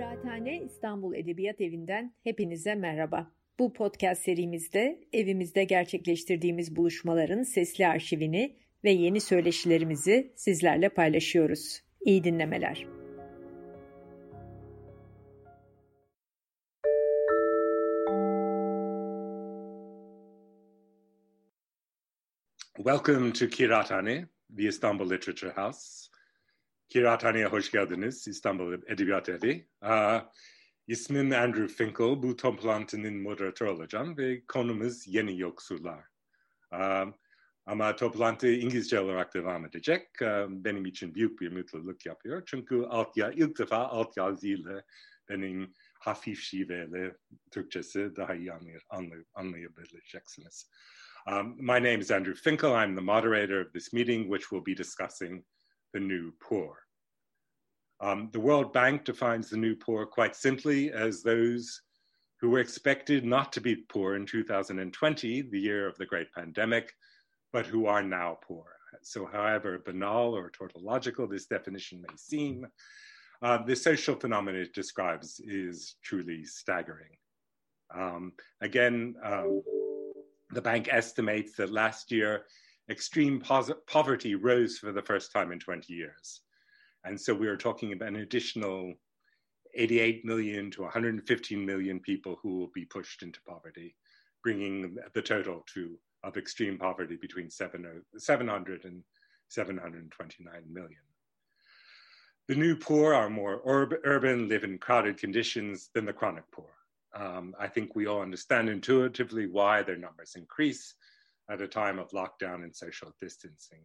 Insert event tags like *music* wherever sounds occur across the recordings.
Kıraathane İstanbul Edebiyat Evi'nden hepinize merhaba. Bu podcast serimizde evimizde gerçekleştirdiğimiz buluşmaların sesli arşivini ve yeni söyleşilerimizi sizlerle paylaşıyoruz. İyi dinlemeler. Welcome to Kirathane, the Istanbul Literature House. Kirathane'ye hoş geldiniz İstanbul Edebiyat Evi. Uh, ismim Andrew Finkel, bu toplantının moderatörü olacağım ve konumuz yeni yoksullar. Uh, ama toplantı İngilizce olarak devam edecek. Uh, benim için büyük bir mutluluk yapıyor. Çünkü alt ya, ilk defa alt yazıyla benim hafif şiveyle Türkçesi daha iyi anlay anlay anlayabileceksiniz. Um, my name is Andrew Finkel. I'm the moderator of this meeting, which will be discussing the new poor. Um, the World Bank defines the new poor quite simply as those who were expected not to be poor in 2020, the year of the great pandemic, but who are now poor. So, however banal or tautological this definition may seem, uh, the social phenomenon it describes is truly staggering. Um, again, um, the bank estimates that last year extreme poverty rose for the first time in 20 years. And so we are talking about an additional 88 million to 115 million people who will be pushed into poverty, bringing the total to of extreme poverty between 700 and 729 million. The new poor are more urban, live in crowded conditions than the chronic poor. Um, I think we all understand intuitively why their numbers increase at a time of lockdown and social distancing.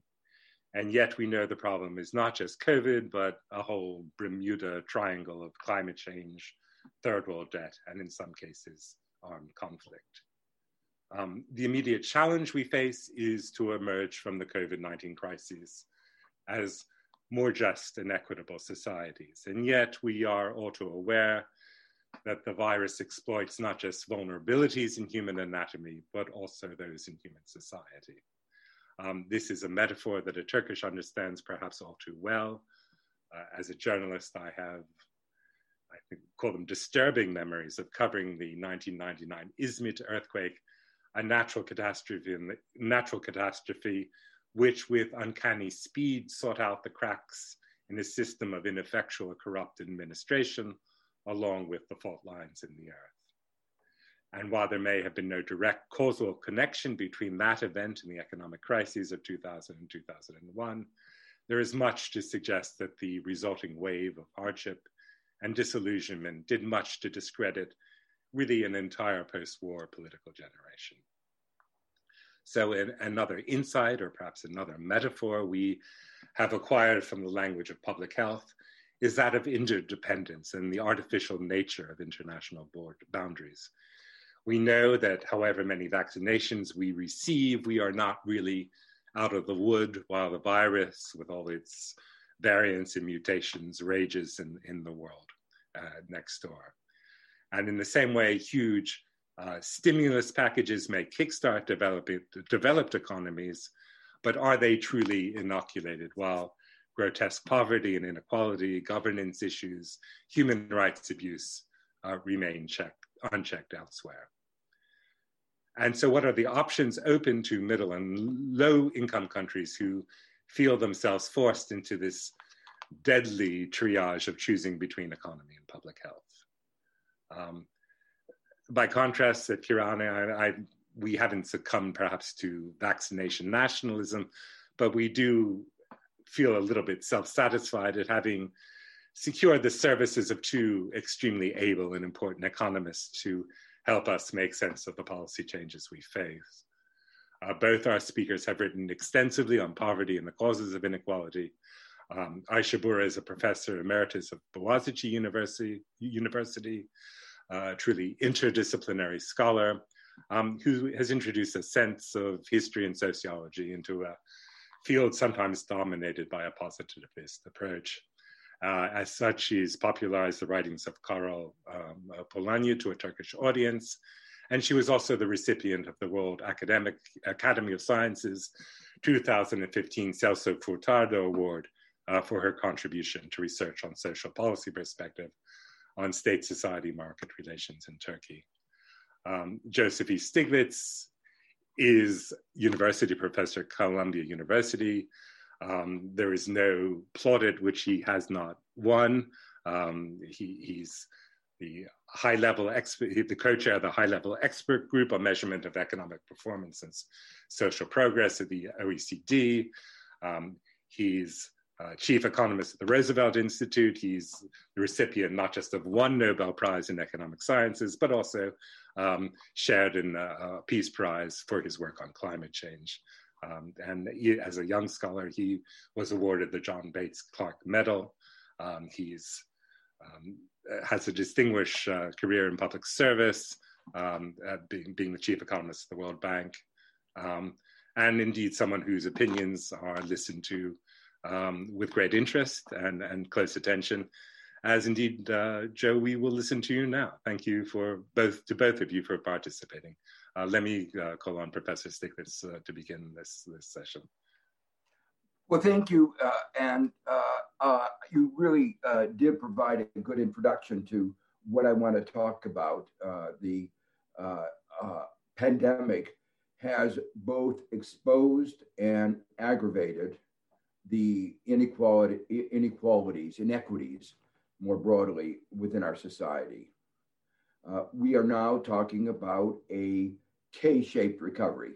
And yet we know the problem is not just COVID, but a whole Bermuda triangle of climate change, third world debt, and in some cases, armed conflict. Um, the immediate challenge we face is to emerge from the COVID 19 crisis as more just and equitable societies. And yet we are all too aware that the virus exploits not just vulnerabilities in human anatomy, but also those in human society. Um, this is a metaphor that a Turkish understands perhaps all too well. Uh, as a journalist, I have, I think, call them disturbing memories of covering the 1999 Izmit earthquake, a natural catastrophe, natural catastrophe, which with uncanny speed sought out the cracks in a system of ineffectual corrupt administration, along with the fault lines in the earth. And while there may have been no direct causal connection between that event and the economic crises of 2000 and 2001, there is much to suggest that the resulting wave of hardship and disillusionment did much to discredit really an entire post war political generation. So, in another insight, or perhaps another metaphor, we have acquired from the language of public health is that of interdependence and the artificial nature of international board boundaries. We know that however many vaccinations we receive, we are not really out of the wood while the virus, with all its variants and mutations, rages in, in the world uh, next door. And in the same way, huge uh, stimulus packages may kickstart developed economies, but are they truly inoculated? While grotesque poverty and inequality, governance issues, human rights abuse uh, remain checked, unchecked elsewhere. And so, what are the options open to middle and low income countries who feel themselves forced into this deadly triage of choosing between economy and public health? Um, by contrast, at Kirana, I, I, we haven't succumbed perhaps to vaccination nationalism, but we do feel a little bit self-satisfied at having secured the services of two extremely able and important economists to help us make sense of the policy changes we face. Uh, both our speakers have written extensively on poverty and the causes of inequality. Um, Ayşe Buğra is a professor emeritus of Boğaziçi University, University truly interdisciplinary scholar um, who has introduced a sense of history and sociology into a field sometimes dominated by a positivist approach. Uh, as such, she's popularized the writings of Karol um, Polanyi to a Turkish audience, and she was also the recipient of the World Academic Academy of Sciences 2015 Celso Furtado Award uh, for her contribution to research on social policy perspective on state society market relations in Turkey. Um, Joseph E. Stiglitz is university professor at Columbia University. Um, there is no plaudit which he has not won. Um, he, he's the high level expert, the co-chair of the high level expert group on measurement of economic performance and social progress at the OECD. Um, he's uh, chief economist at the Roosevelt Institute. He's the recipient not just of one Nobel Prize in economic sciences, but also um, shared in a, a, Peace Prize for his work on climate change. Um, and he, as a young scholar, he was awarded the John Bates Clark Medal. Um, he's um, has a distinguished uh, career in public service, um, being, being the chief economist of the World Bank, um, and indeed someone whose opinions are listened to um, with great interest and, and close attention. As indeed, uh, Joe, we will listen to you now. Thank you for both to both of you for participating. Uh, let me uh, call on Professor Stiglitz uh, to begin this this session. Well, thank you, and you really did provide a good introduction to what I want to talk about. the pandemic has both exposed and aggravated the inequality, inequalities, inequities more broadly within our society. Uh, we are now talking about a K shaped recovery.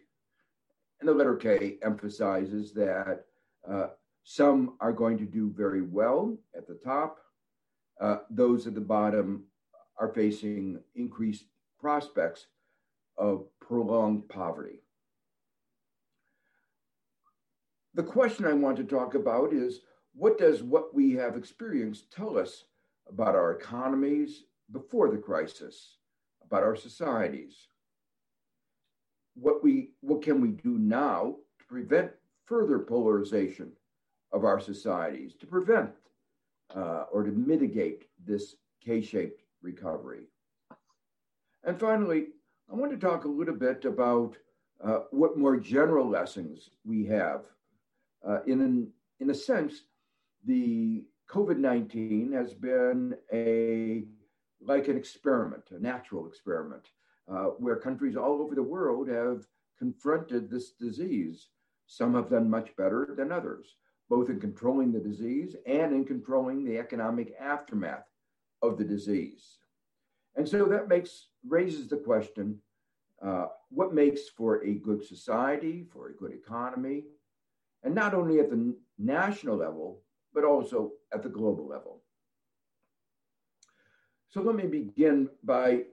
And the letter K emphasizes that uh, some are going to do very well at the top, uh, those at the bottom are facing increased prospects of prolonged poverty. The question I want to talk about is what does what we have experienced tell us about our economies before the crisis, about our societies? What we what can we do now to prevent further polarization of our societies, to prevent uh, or to mitigate this K-shaped recovery? And finally, I want to talk a little bit about uh, what more general lessons we have. Uh, in, an, in a sense, the COVID 19 has been a like an experiment, a natural experiment, where countries all over the world have confronted this disease. Some have done much better than others, both in controlling the disease and in controlling the economic aftermath of the disease. And so that makes raises the question uh, what makes for a good society, for a good economy, and not only at the national level, but also at the global level. So let me begin by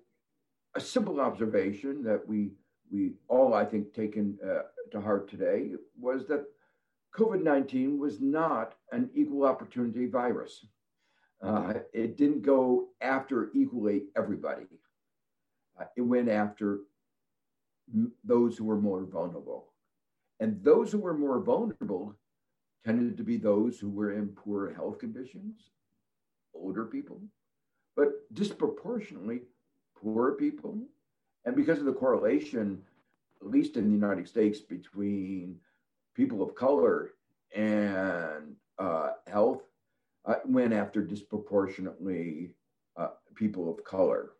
a simple observation that we, we all, I think, taken uh, to heart today was that COVID 19 was not an equal opportunity virus. Uh, it didn't go after equally everybody. Uh, it went after those who were more vulnerable. And those who were more vulnerable tended to be those who were in poor health conditions, older people, but disproportionately poor people. And because of the correlation, at least in the United States, between people of color and uh, health, uh, went after disproportionately uh, people of color.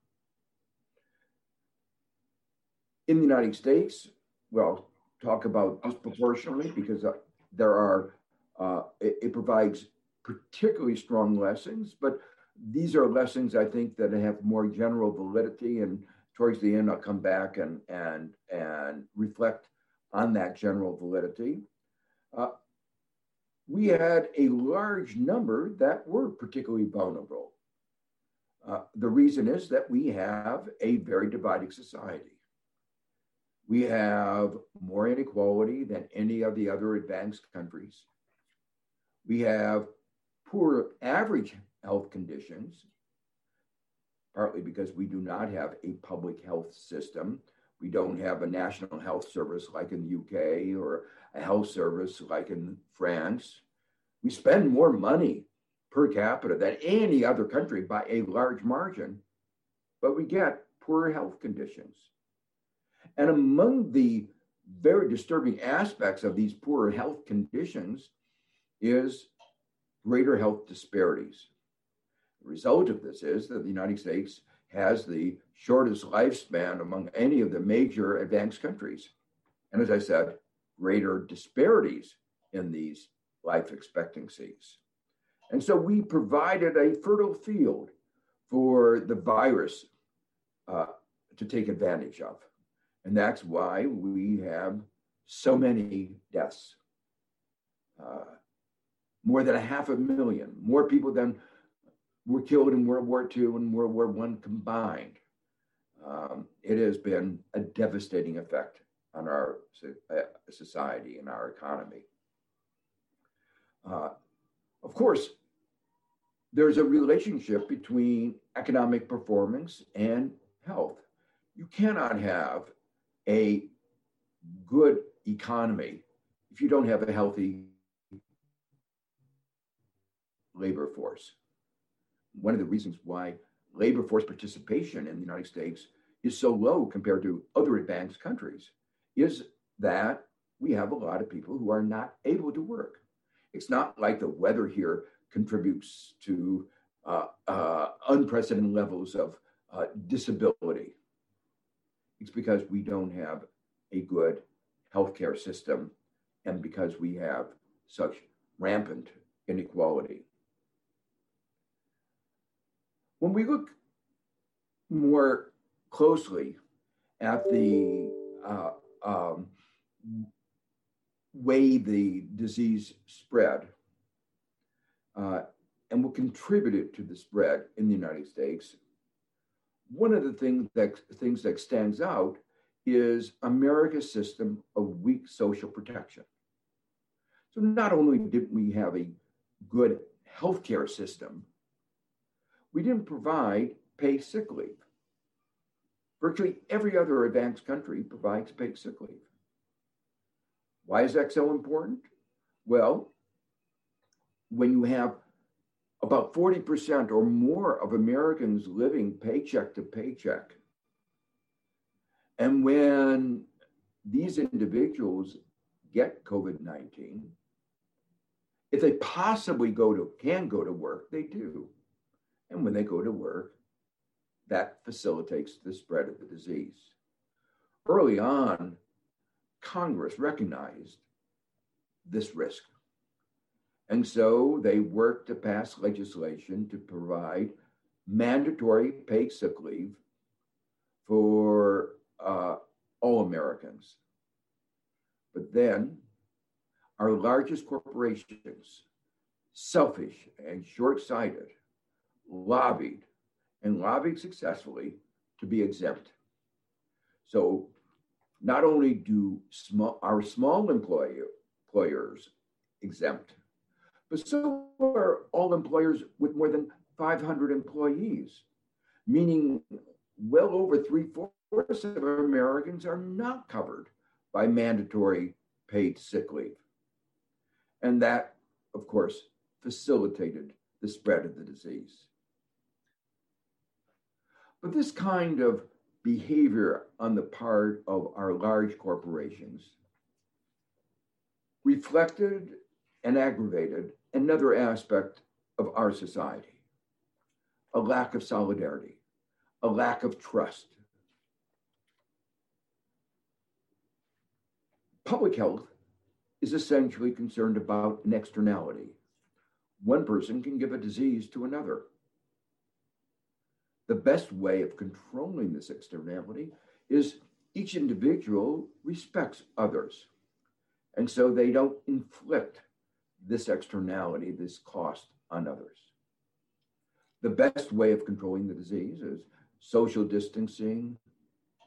In the United States, well, talk about disproportionately because uh, there are uh, it, it, provides particularly strong lessons, but these are lessons I think that have more general validity. And towards the end, I'll come back and and and reflect on that general validity. Uh, we had a large number that were particularly vulnerable. Uh, the reason is that we have a very divided society. We have more inequality than any of the other advanced countries. We have poor average health conditions, partly because we do not have a public health system. We don't have a national health service like in the UK or a health service like in France. We spend more money per capita than any other country by a large margin, but we get poor health conditions. And among the very disturbing aspects of these poor health conditions is greater health disparities. Result of this is that the United States has the shortest lifespan among any of the major advanced countries. And as I said, greater disparities in these life expectancies. And so we provided a fertile field for the virus uh, to take advantage of. And that's why we have so many deaths. Uh, more than a half a million, more people than were killed in World War II and World War I combined. Um, it has been a devastating effect on our uh, society and our economy. Uh, of course, there's a relationship between economic performance and health. You cannot have a good economy if you don't have a healthy labor force. One of the reasons why labor force participation in the United States is so low compared to other advanced countries is that we have a lot of people who are not able to work. It's not like the weather here contributes to uh, uh, unprecedented levels of uh, disability. It's because we don't have a good healthcare system and because we have such rampant inequality. When we look more closely at the uh, um, way the disease spread uh, and what contributed to the spread in the United States, one of the things that, things that stands out is America's system of weak social protection. So not only did we have a good healthcare system, we didn't provide paid sick leave. Virtually every other advanced country provides paid sick leave. Why is that so important? Well, when you have about 40% or more of Americans living paycheck to paycheck, and when these individuals get COVID 19, if they possibly go to can go to work, they do. And when they go to work, that facilitates the spread of the disease. Early on, Congress recognized this risk. And so they worked to pass legislation to provide mandatory paid sick leave for uh, all Americans. But then our largest corporations, selfish and short sighted, lobbied and lobbied successfully to be exempt. So not only do small, our small employer, employers exempt, but so are all employers with more than 500 employees, meaning well over three fourths of Americans are not covered by mandatory paid sick leave. And that, of course, facilitated the spread of the disease. But this kind of behavior on the part of our large corporations reflected and aggravated another aspect of our society a lack of solidarity, a lack of trust. Public health is essentially concerned about an externality. One person can give a disease to another. The best way of controlling this externality is each individual respects others. And so they don't inflict this externality, this cost on others. The best way of controlling the disease is social distancing,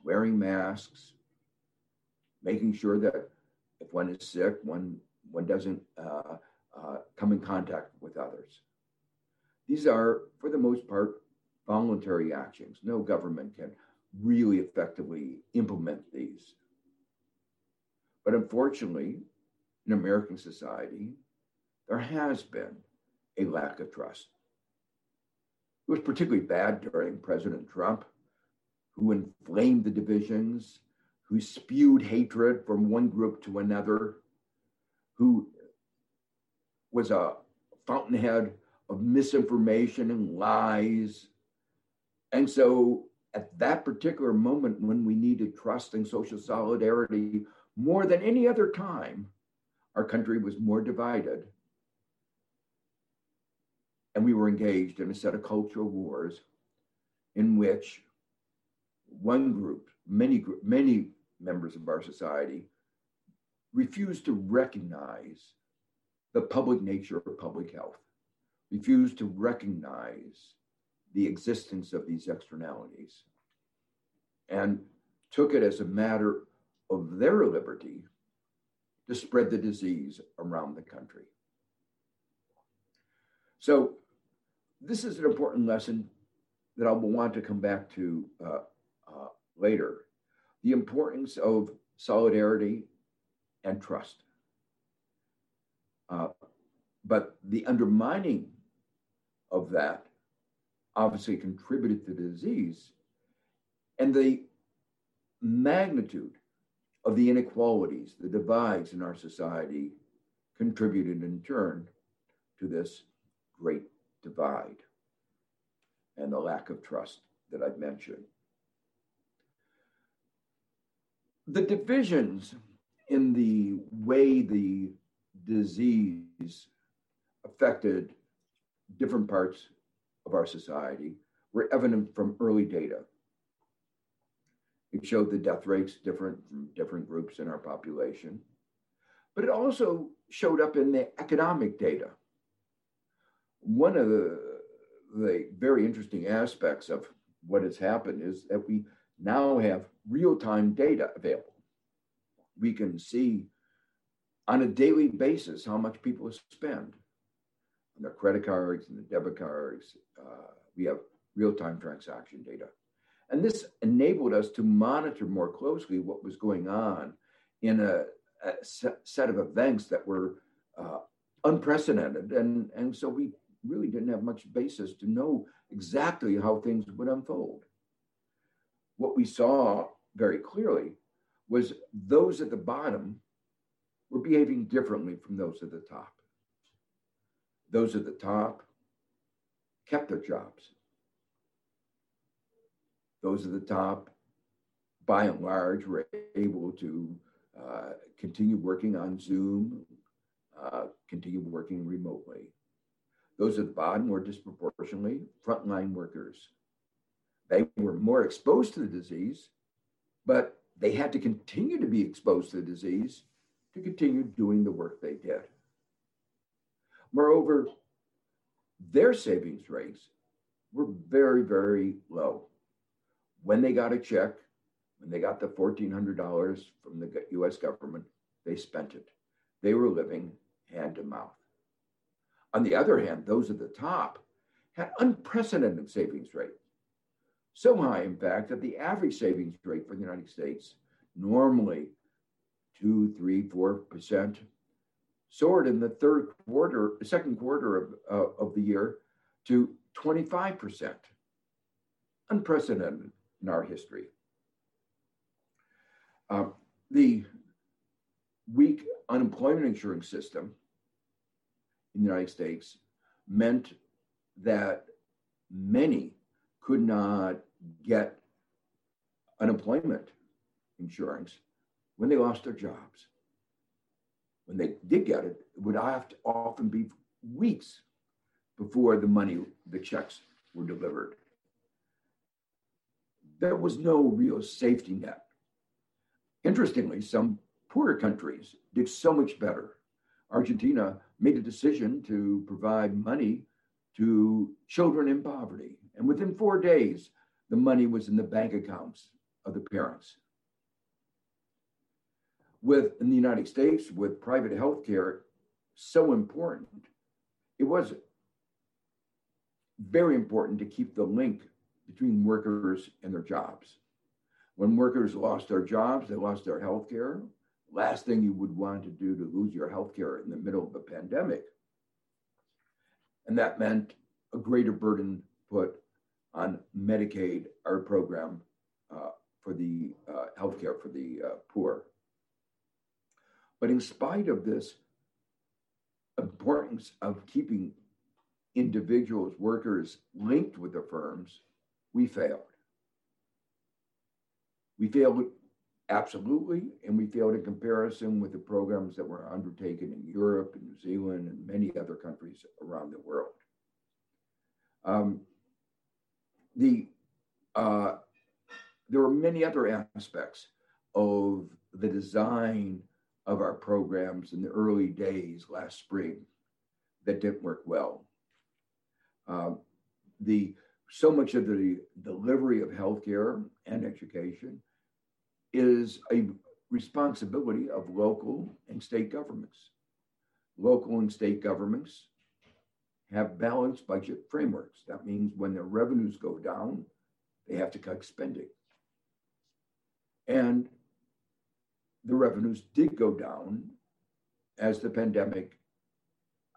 wearing masks, making sure that if one is sick, one, one doesn't uh, uh, come in contact with others. These are, for the most part, voluntary actions. No government can really effectively implement these. But unfortunately, in American society, there has been a lack of trust. It was particularly bad during President Trump, who inflamed the divisions, who spewed hatred from one group to another, who was a fountainhead of misinformation and lies. And so at that particular moment when we needed trust and social solidarity more than any other time, our country was more divided. And we were engaged in a set of cultural wars in which one group, many, many members of our society, refused to recognize the public nature of public health, refused to recognize the existence of these externalities, and took it as a matter of their liberty to spread the disease around the country. So, this is an important lesson that I will want to come back to uh, uh, later the importance of solidarity and trust. Uh, but the undermining of that obviously contributed to the disease and the magnitude of the inequalities, the divides in our society contributed in turn to this great divide and the lack of trust that I've mentioned. The divisions in the way the disease affected different parts of our society were evident from early data. It showed the death rates different from different groups in our population, but it also showed up in the economic data. One of the, the very interesting aspects of what has happened is that we now have real time data available we can see on a daily basis how much people spend their credit cards and the debit cards. Uh, we have real time transaction data. And this enabled us to monitor more closely what was going on in a, a set of events that were uh, unprecedented. And, and so we really didn't have much basis to know exactly how things would unfold. What we saw very clearly was those at the bottom were behaving differently from those at the top. Those at the top kept their jobs. Those at the top, by and large, were able to uh, continue working on Zoom, uh, continue working remotely. Those at the bottom were disproportionately frontline workers. They were more exposed to the disease, but they had to continue to be exposed to the disease to continue doing the work they did. Moreover, their savings rates were very, very low. When they got a check, when they got the $1,400 from the US government, they spent it. They were living hand to mouth. On the other hand, those at the top had unprecedented savings rate. So high, in fact, that the average savings rate for the United States, normally two, three, four percent, soared in the third quarter, second quarter of, uh, of the year to 25%. Unprecedented in our history. Uh, the weak unemployment insurance system in the United States meant that many could not get unemployment insurance when they lost their jobs. When they did get it, it would have to often be weeks before the money, the checks were delivered. There was no real safety net. Interestingly, some poorer countries did so much better. Argentina made a decision to provide money to children in poverty. And within four days, the money was in the bank accounts of the parents. With in the United States, with private health care so important, it was very important to keep the link between workers and their jobs. When workers lost their jobs, they lost their health care. Last thing you would want to do to lose your health care in the middle of a pandemic. And that meant a greater burden put on Medicaid, our program uh, for the uh, healthcare for the uh, poor. But in spite of this importance of keeping individuals, workers linked with the firms, we failed. We failed absolutely, and we failed in comparison with the programs that were undertaken in Europe and New Zealand and many other countries around the world. Um, the uh, there are many other aspects of the design of our programs in the early days last spring that didn't work well. Uh, the so much of the delivery of healthcare and education is a responsibility of local and state governments. Local and state governments have balanced budget frameworks. That means when their revenues go down, they have to cut spending. And the revenues did go down as the pandemic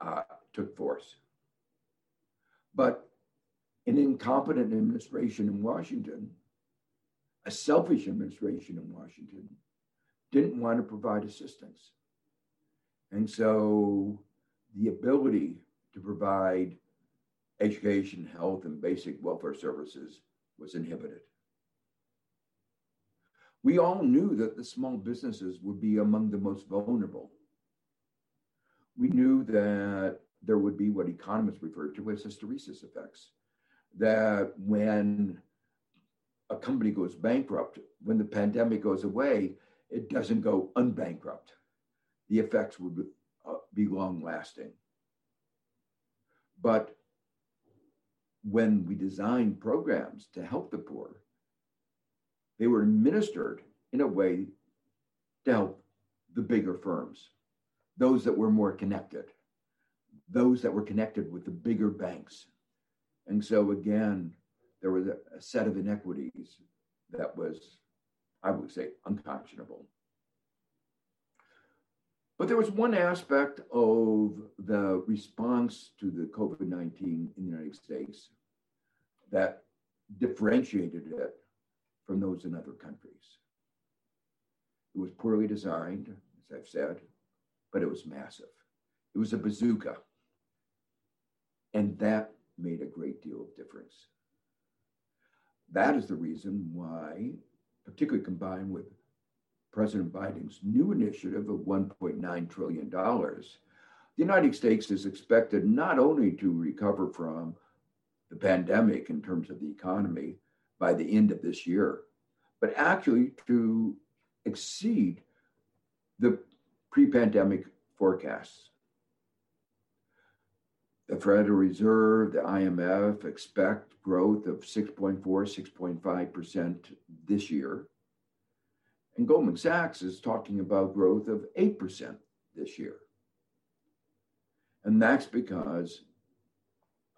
uh, took force. But an incompetent administration in Washington, a selfish administration in Washington, didn't want to provide assistance. And so the ability to provide education, health, and basic welfare services was inhibited. We all knew that the small businesses would be among the most vulnerable. We knew that there would be what economists refer to as hysteresis effects, that when a company goes bankrupt, when the pandemic goes away, it doesn't go unbankrupt. The effects would be, uh, long lasting. But when we design programs to help the poor, they were administered in a way to help the bigger firms, those that were more connected, those that were connected with the bigger banks. And so, again, there was a, set of inequities that was, I would say, unconscionable. But there was one aspect of the response to the COVID 19 in the United States that differentiated it from those in other countries. It was poorly designed, as I've said, but it was massive. It was a bazooka. And that made a great deal of difference. That is the reason why, particularly combined with President Biden's new initiative of $1.9 trillion, the United States is expected not only to recover from the pandemic in terms of the economy by the end of this year, but actually to exceed the pre pandemic forecasts. The Federal Reserve, the IMF expect growth of 6.4, 6.5% this year. And Goldman Sachs is talking about growth of 8% this year. And that's because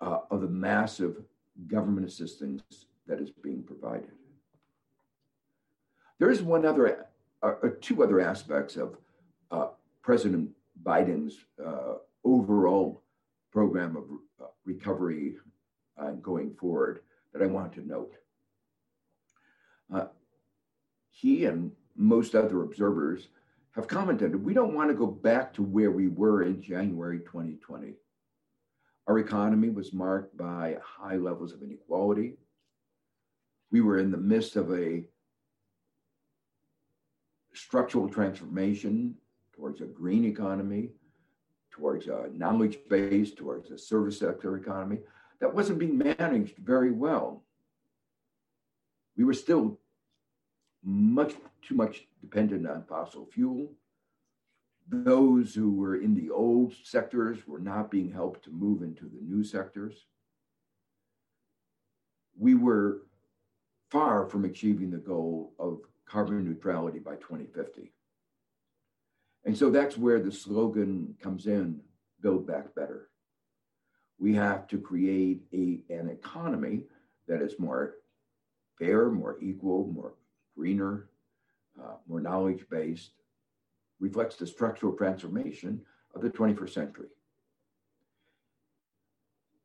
uh, of the massive government assistance that is being provided. There is one other, uh, uh, two other aspects of uh, President Biden's uh, overall program of uh, recovery going forward that I want to note. he and most other observers have commented we don't want to go back to where we were in January 2020. Our economy was marked by high levels of inequality. We were in the midst of a structural transformation towards a green economy, towards a knowledge base, towards a service sector economy that wasn't being managed very well. We were still much too much dependent on fossil fuel. Those who were in the old sectors were not being helped to move into the new sectors. We were far from achieving the goal of carbon neutrality by 2050. And so that's where the slogan comes in build back better. We have to create a, an economy that is more fair, more equal, more greener, uh, more knowledge based, reflects the structural transformation of the 21st century.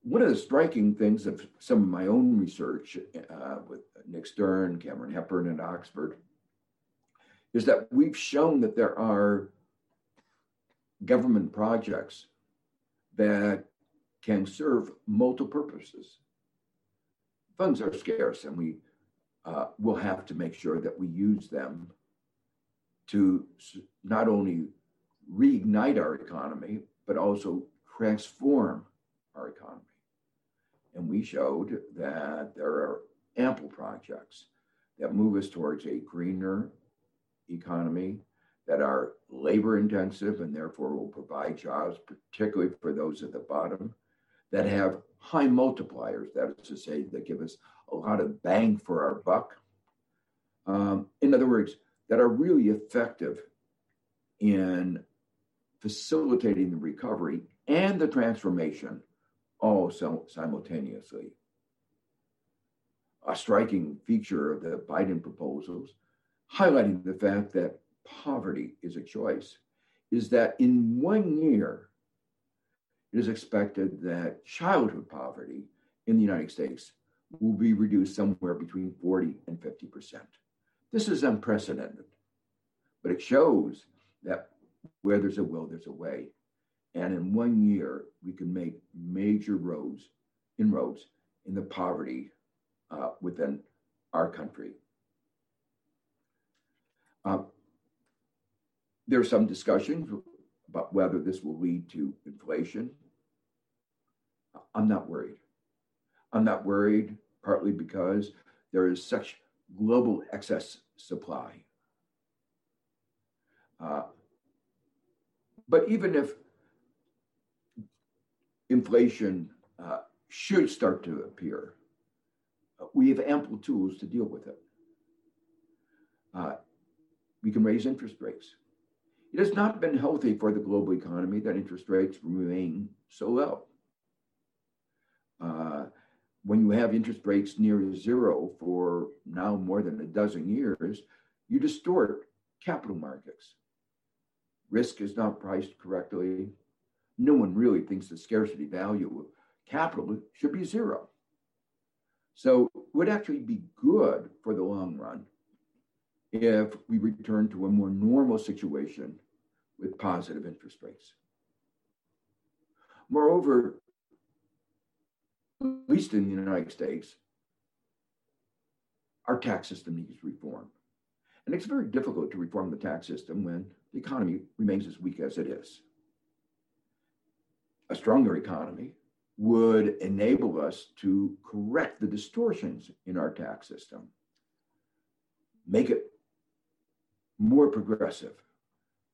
One of the striking things of some of my own research uh, with Nick Stern, Cameron Hepburn and Oxford, is that we've shown that there are government projects that can serve multiple purposes. Funds are scarce, and we uh, will have to make sure that we use them to not only reignite our economy, but also transform our economy. And we showed that there are ample projects that move us towards a greener economy that are labor intensive and therefore will provide jobs, particularly for those at the bottom, that have high multipliers, that is to say, that give us a lot of bang for our buck. Um, in other words, that are really effective in facilitating the recovery and the transformation all simultaneously. A striking feature of the Biden proposals, highlighting the fact that poverty is a choice, is that in one year, it is expected that childhood poverty in the United States will be reduced somewhere between 40 and 50%. This is unprecedented, but it shows that where there's a will, there's a way. And in one year, we can make major roads, inroads in the poverty uh, within our country. Uh, there's some discussion about whether this will lead to inflation. I'm not worried. I'm not worried partly because there is such global excess supply. Uh, but even if inflation uh, should start to appear, uh, we have ample tools to deal with it. Uh, we can raise interest rates. It has not been healthy for the global economy that interest rates remain so low. Uh, when you have interest rates near zero for now more than a dozen years, you distort capital markets. Risk is not priced correctly. No one really thinks the scarcity value of capital should be zero. So it would actually be good for the long run if we return to a more normal situation with positive interest rates. Moreover, at least in the United States, our tax system needs reform. And it's very difficult to reform the tax system when the economy remains as weak as it is. A stronger economy would enable us to correct the distortions in our tax system, make it more progressive,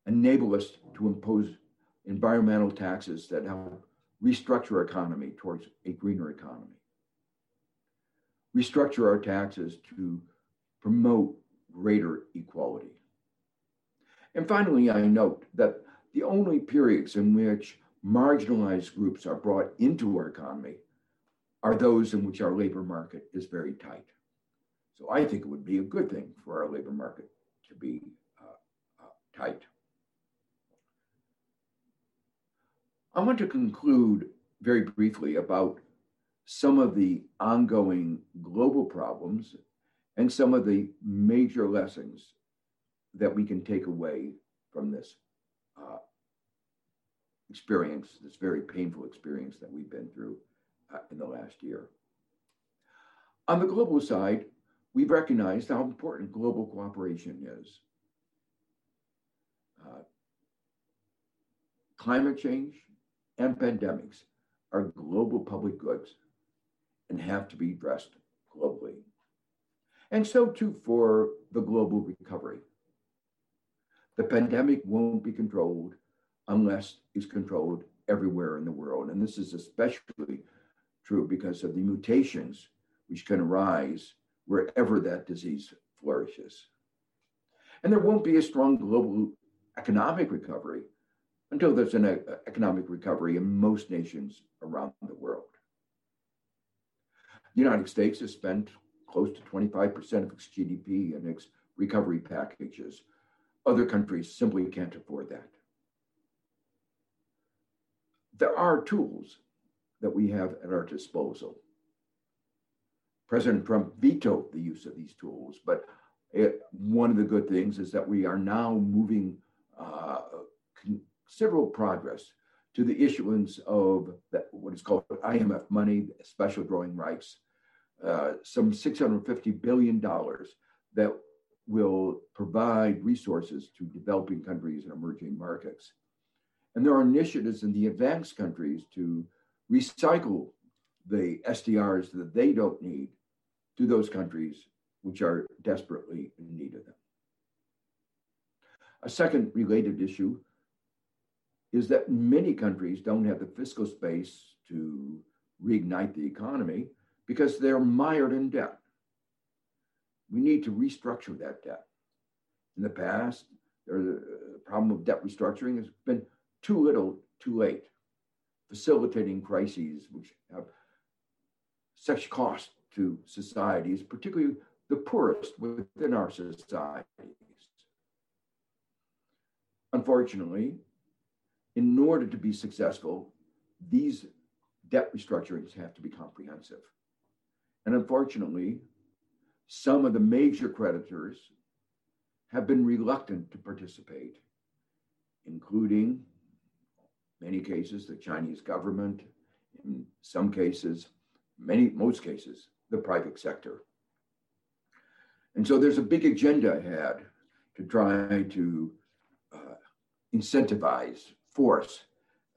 enable us to impose environmental taxes that help restructure our economy towards a greener economy, restructure our taxes to promote greater equality. And finally, I note that the only periods in which marginalized groups are brought into our economy are those in which our labor market is very tight. So I think it would be a good thing for our labor market to be uh, uh, tight. I want to conclude very briefly about some of the ongoing global problems and some of the major lessons that we can take away from this uh, experience, this very painful experience that we've been through uh, in the last year. On the global side, we've recognized how important global cooperation is. Uh, climate change and pandemics are global public goods and have to be addressed globally. And so too for the global recovery. The pandemic won't be controlled unless it's controlled everywhere in the world. And this is especially true because of the mutations which can arise wherever that disease flourishes. And there won't be a strong global economic recovery until there's an uh, economic recovery in most nations around the world. The United States has spent close to 25% of its GDP in its recovery packages. Other countries simply can't afford that. There are tools that we have at our disposal. President Trump vetoed the use of these tools, but it, one of the good things is that we are now moving uh, considerable progress to the issuance of what is called IMF money, special drawing rights, uh, some $650 billion that will provide resources to developing countries and emerging markets. And there are initiatives in the advanced countries to recycle the SDRs that they don't need to those countries which are desperately in need of them. A second related issue is that many countries don't have the fiscal space to reignite the economy because they're mired in debt. We need to restructure that debt. In the past, the problem of debt restructuring has been too little, too late, facilitating crises which have such cost to societies, particularly the poorest within our societies. Unfortunately, in order to be successful, these debt restructurings have to be comprehensive. And unfortunately, some of the major creditors have been reluctant to participate, including many cases the Chinese government, in some cases, many most cases, the private sector. And so there's a big agenda ahead to try to uh, incentivize, force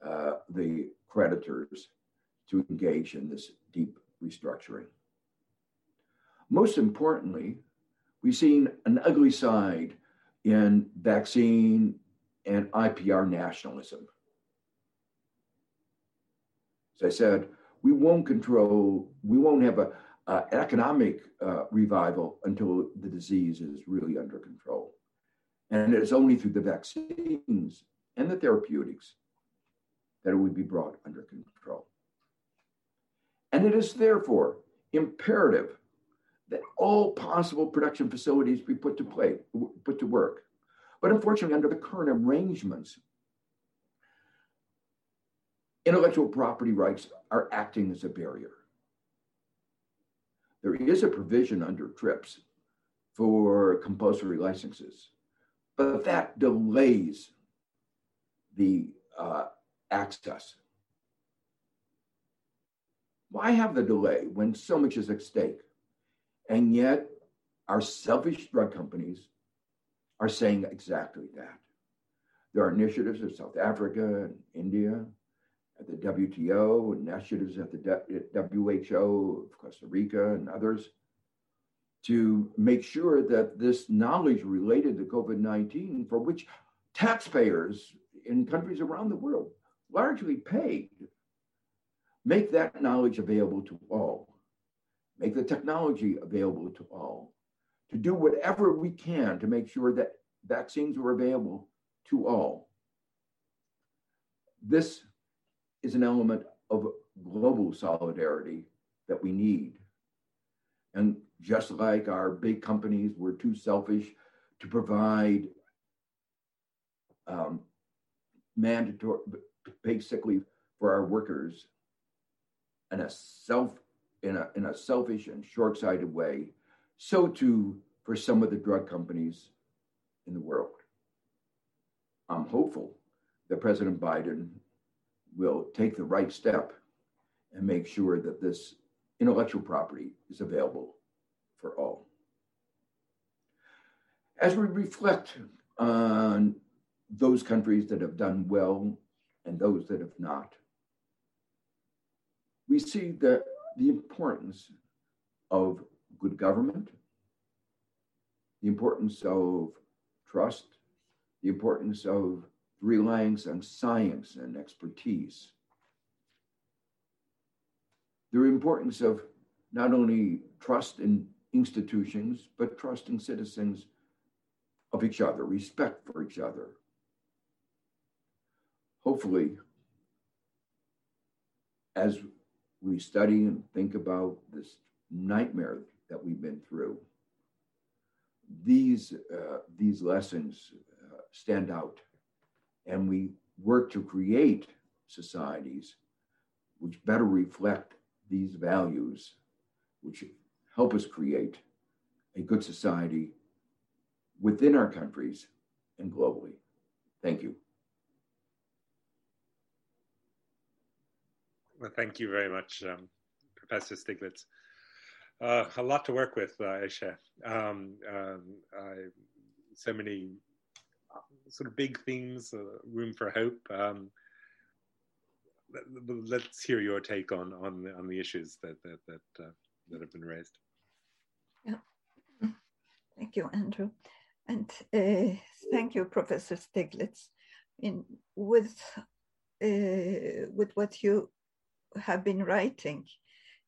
uh, the creditors to engage in this deep restructuring. Most importantly, we've seen an ugly side in vaccine and IPR nationalism. As I said, we won't control, we won't have a, uh, economic uh, revival until the disease is really under control. And it is only through the vaccines and the therapeutics that it would be brought under control. And it is therefore imperative that all possible production facilities be put to play, put to work. But unfortunately, under the current arrangements, intellectual property rights are acting as a barrier. There is a provision under TRIPS for compulsory licenses, but that delays the uh, access. Why have the delay when so much is at stake? And yet, our selfish drug companies are saying exactly that. There are initiatives in South Africa and India, at the WTO, initiatives at the WHO of Costa Rica and others to make sure that this knowledge related to COVID 19, for which taxpayers in countries around the world largely paid, make that knowledge available to all make the technology available to all, to do whatever we can to make sure that vaccines are available to all. This is an element of global solidarity that we need. And just like our big companies were too selfish to provide um, mandatory leave for our workers in a self in a, in a selfish and short sighted way, so too for some of the drug companies in the world. I'm hopeful that President Biden will take the right step and make sure that this intellectual property is available for all. As we reflect on those countries that have done well and those that have not, we see that the importance of good government, the importance of trust, the importance of reliance on science and expertise, the importance of not only trust in institutions, but trust in citizens of each other, respect for each other. Hopefully, as we study and think about this nightmare that we've been through, these, uh, these lessons uh, stand out. And we work to create societies which better reflect these values, which help us create a good society within our countries and globally. Thank you. Well, thank you very much, um, Professor Stiglitz. Uh, a lot to work with, uh, Ayşe. Um, um, so many sort of big themes, uh, room for hope. Um, let, us hear your take on on on the issues that that that, uh, that have been raised. Yeah, thank you, Andrew, and uh, thank you, Professor Stiglitz. In with with what you have been writing,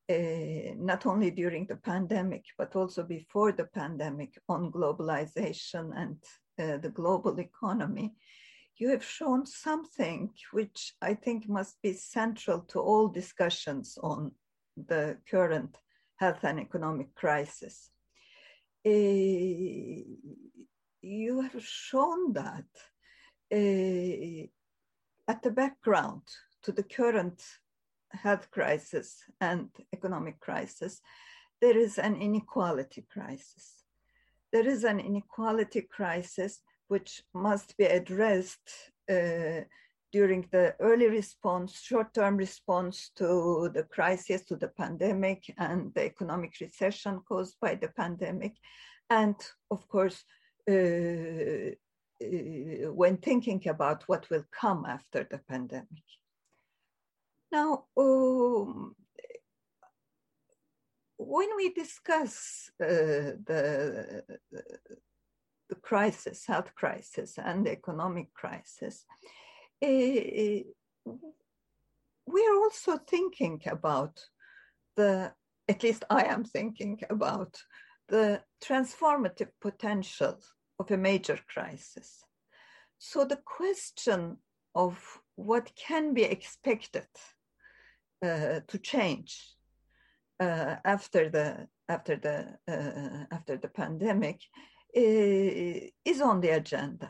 uh, not only during the pandemic, but also before the pandemic on globalization and the global economy, you have shown something which I think must be central to all discussions on the current health and economic crisis. Uh, you have shown that uh, at the background to the current health crisis and economic crisis, there is an inequality crisis. There is an inequality crisis which must be addressed uh, during the early response, short-term response to the crisis, to the pandemic and the economic recession caused by the pandemic. And of course, uh, uh, when thinking about what will come after the pandemic. Now, um, when we discuss uh, the, the crisis, health crisis, and the economic crisis, uh, we are also thinking about the, at least I am thinking about the transformative potential of a major crisis. So the question of what can be expected uh, to change uh, after the after the uh, after the pandemic is on the agenda,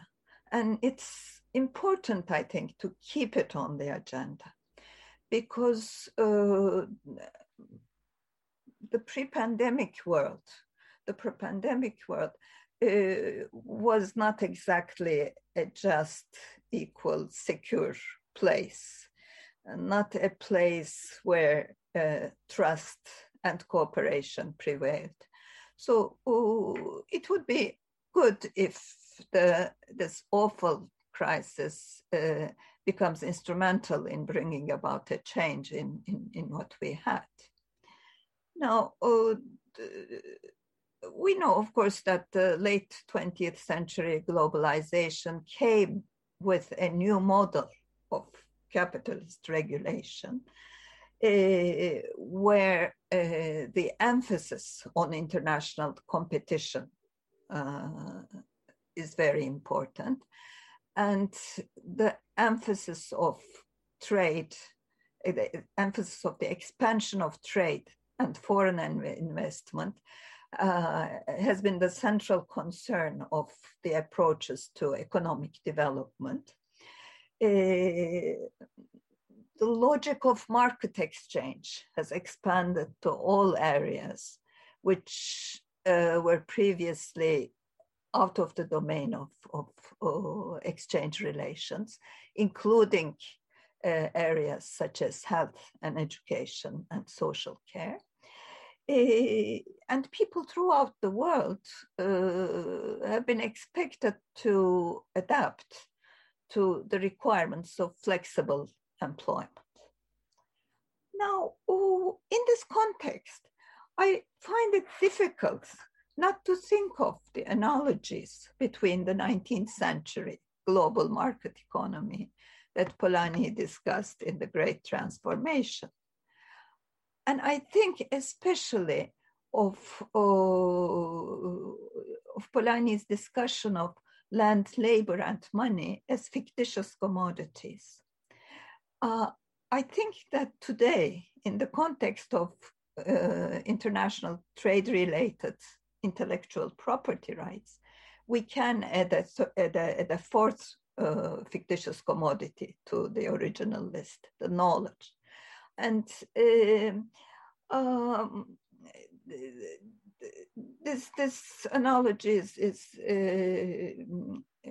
and it's important, I think, to keep it on the agenda because uh, the pre-pandemic world, the pre-pandemic world uh, was not exactly a just, equal, secure place not a place where uh, trust and cooperation prevailed. So uh, it would be good if the, this awful crisis uh, becomes instrumental in bringing about a change in, in, in what we had. Now, uh, we know, of course, that the late 20th century globalization came with a new model of capitalist regulation, uh, where uh, the emphasis on international competition uh, is very important. And the emphasis of trade, the emphasis of the expansion of trade and foreign investment uh, has been the central concern of the approaches to economic development. The logic of market exchange has expanded to all areas which uh, were previously out of the domain of, of uh, exchange relations, including uh, areas such as health and education and social care. Uh, and people throughout the world uh, have been expected to adapt to the requirements of flexible employment. Now, in this context, I find it difficult not to think of the analogies between the 19th century global market economy that Polanyi discussed in The Great Transformation. And I think especially of, uh, of Polanyi's discussion of land, labor, and money as fictitious commodities. Uh, I think that today, in the context of uh, international trade related intellectual property rights, we can add a, add a, add a fourth uh, fictitious commodity to the original list, the knowledge. And um, um this this analogy is is, uh,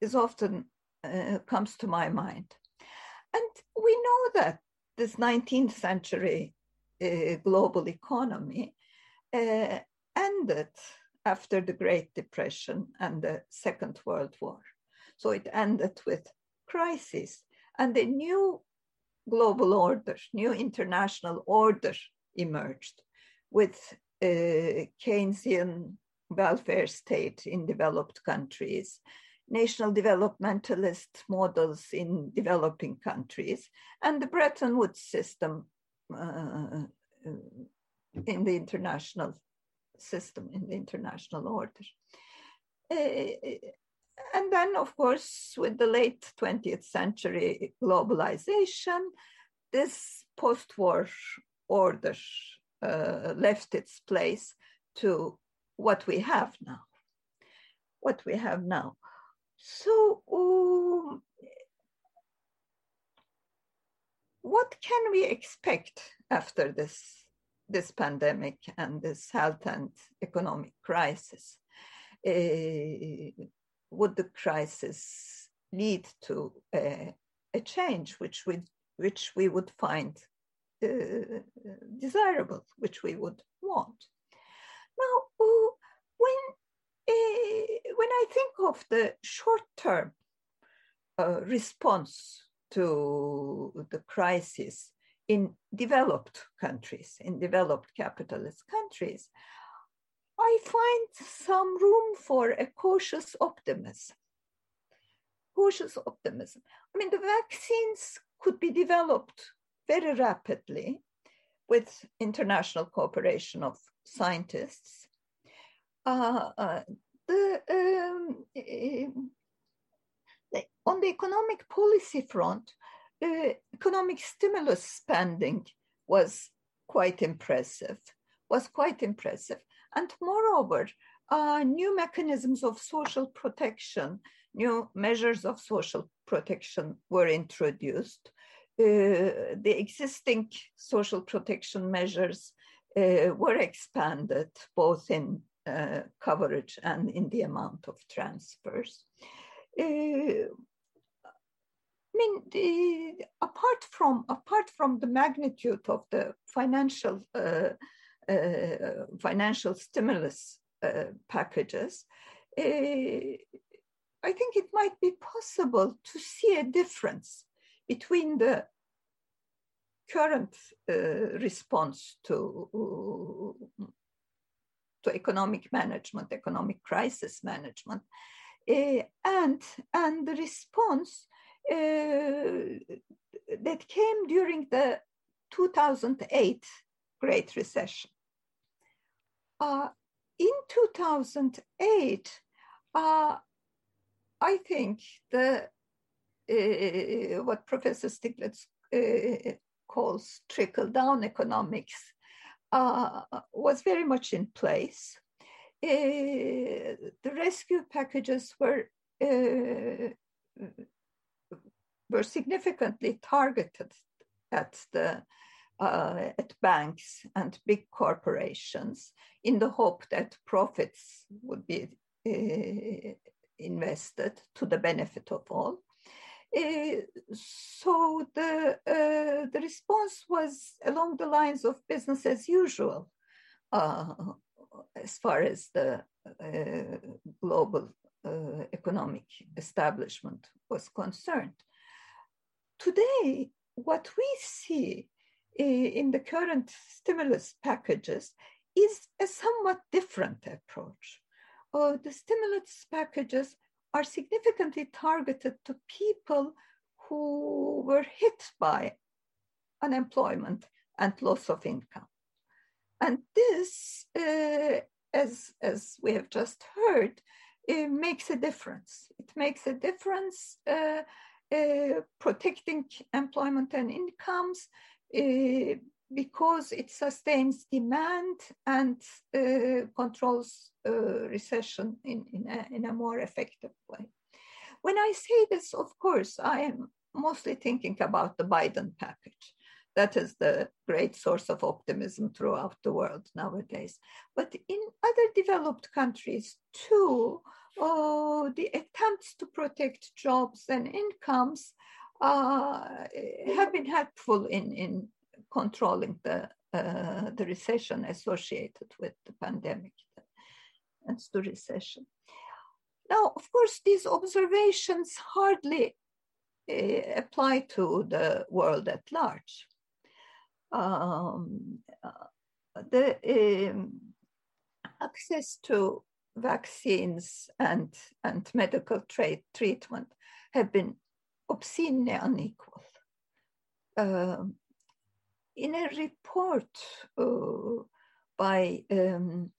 is often uh, comes to my mind, and we know that this 19th century uh, global economy uh, ended after the Great Depression and the Second World War. So it ended with crisis and a new global order, new international order emerged with uh, Keynesian welfare state in developed countries, national developmentalist models in developing countries, and the Bretton Woods system uh, in the international system, in the international order. Uh, and then, of course, with the late 20th century globalization, this post war order uh, left its place to what we have now. What we have now. So, um, what can we expect after this, this pandemic and this health and economic crisis? Uh, would the crisis lead to a, a change which we, which we would find uh, desirable, which we would want? Now, uh, when, uh, when I think of the short term uh, response to the crisis in developed countries, in developed capitalist countries, I find some room for a cautious optimism. Cautious optimism. I mean, the vaccines could be developed very rapidly with international cooperation of scientists. The, um, on the economic policy front, economic stimulus spending was quite impressive, was quite impressive. And moreover, uh, new mechanisms of social protection, new measures of social protection were introduced. Uh, the existing social protection measures uh, were expanded both in uh, coverage and in the amount of transfers. Uh, I mean, the, apart from apart from the magnitude of the financial uh, uh, financial stimulus uh, packages, I think it might be possible to see a difference between the current response to to economic management, economic crisis management, uh, and and the response uh, that came during the 2008 Great Recession. Uh, in 2008, uh, I think the uh, what Professor Stiglitz calls trickle down economics uh, was very much in place. Uh, the rescue packages were were significantly targeted at the uh, at banks and big corporations in the hope that profits would be uh, invested to the benefit of all. Uh, so the, uh, the response was along the lines of business as usual uh, as far as the global economic establishment was concerned. Today, what we see in the current stimulus packages is a somewhat different approach. Uh, the stimulus packages are significantly targeted to people who were hit by unemployment and loss of income. And this, uh, as, as we have just heard, makes a difference. It makes a difference uh, uh, protecting employment and incomes, uh, because it sustains demand and uh, controls uh, recession in, in a, in, a, more effective way. When I say this, of course, I am mostly thinking about the Biden package. That is the great source of optimism throughout the world nowadays. But in other developed countries too, oh, the attempts to protect jobs and incomes uh, have been helpful in, in controlling the, uh, the recession associated with the pandemic and the recession. Now, of course, these observations hardly uh, apply to the world at large. Um, uh, the um, access to vaccines and, and medical trade treatment have been obscenely unequal. Uh, in a report uh, by um,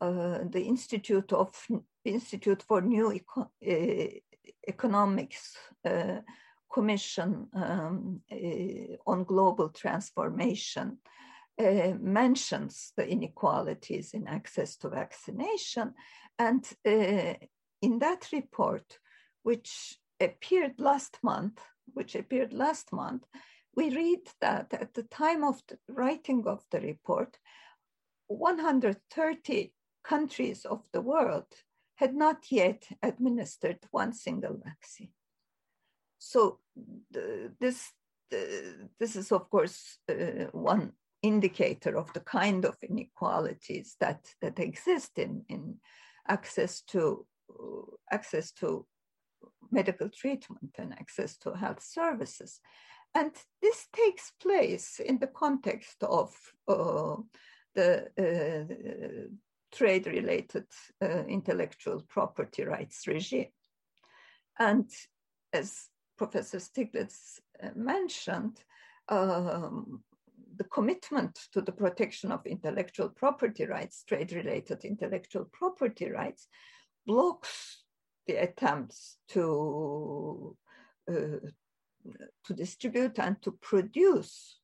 uh, the Institute of Institute for New Eco- uh, Economics uh, Commission um, uh, on Global Transformation, mentions the inequalities in access to vaccination, and in that report, which appeared last month, which appeared last month, we read that at the time of the writing of the report, 130 countries of the world had not yet administered one single vaccine. So the, this, the, this is, of course, uh, one indicator of the kind of inequalities that, that exist in, in access to access to medical treatment and access to health services. And this takes place in the context of uh, the uh, trade related uh, intellectual property rights regime. And as Professor Stiglitz uh, mentioned, um, the commitment to the protection of intellectual property rights, trade related intellectual property rights, blocks the attempts to, uh, to distribute and to produce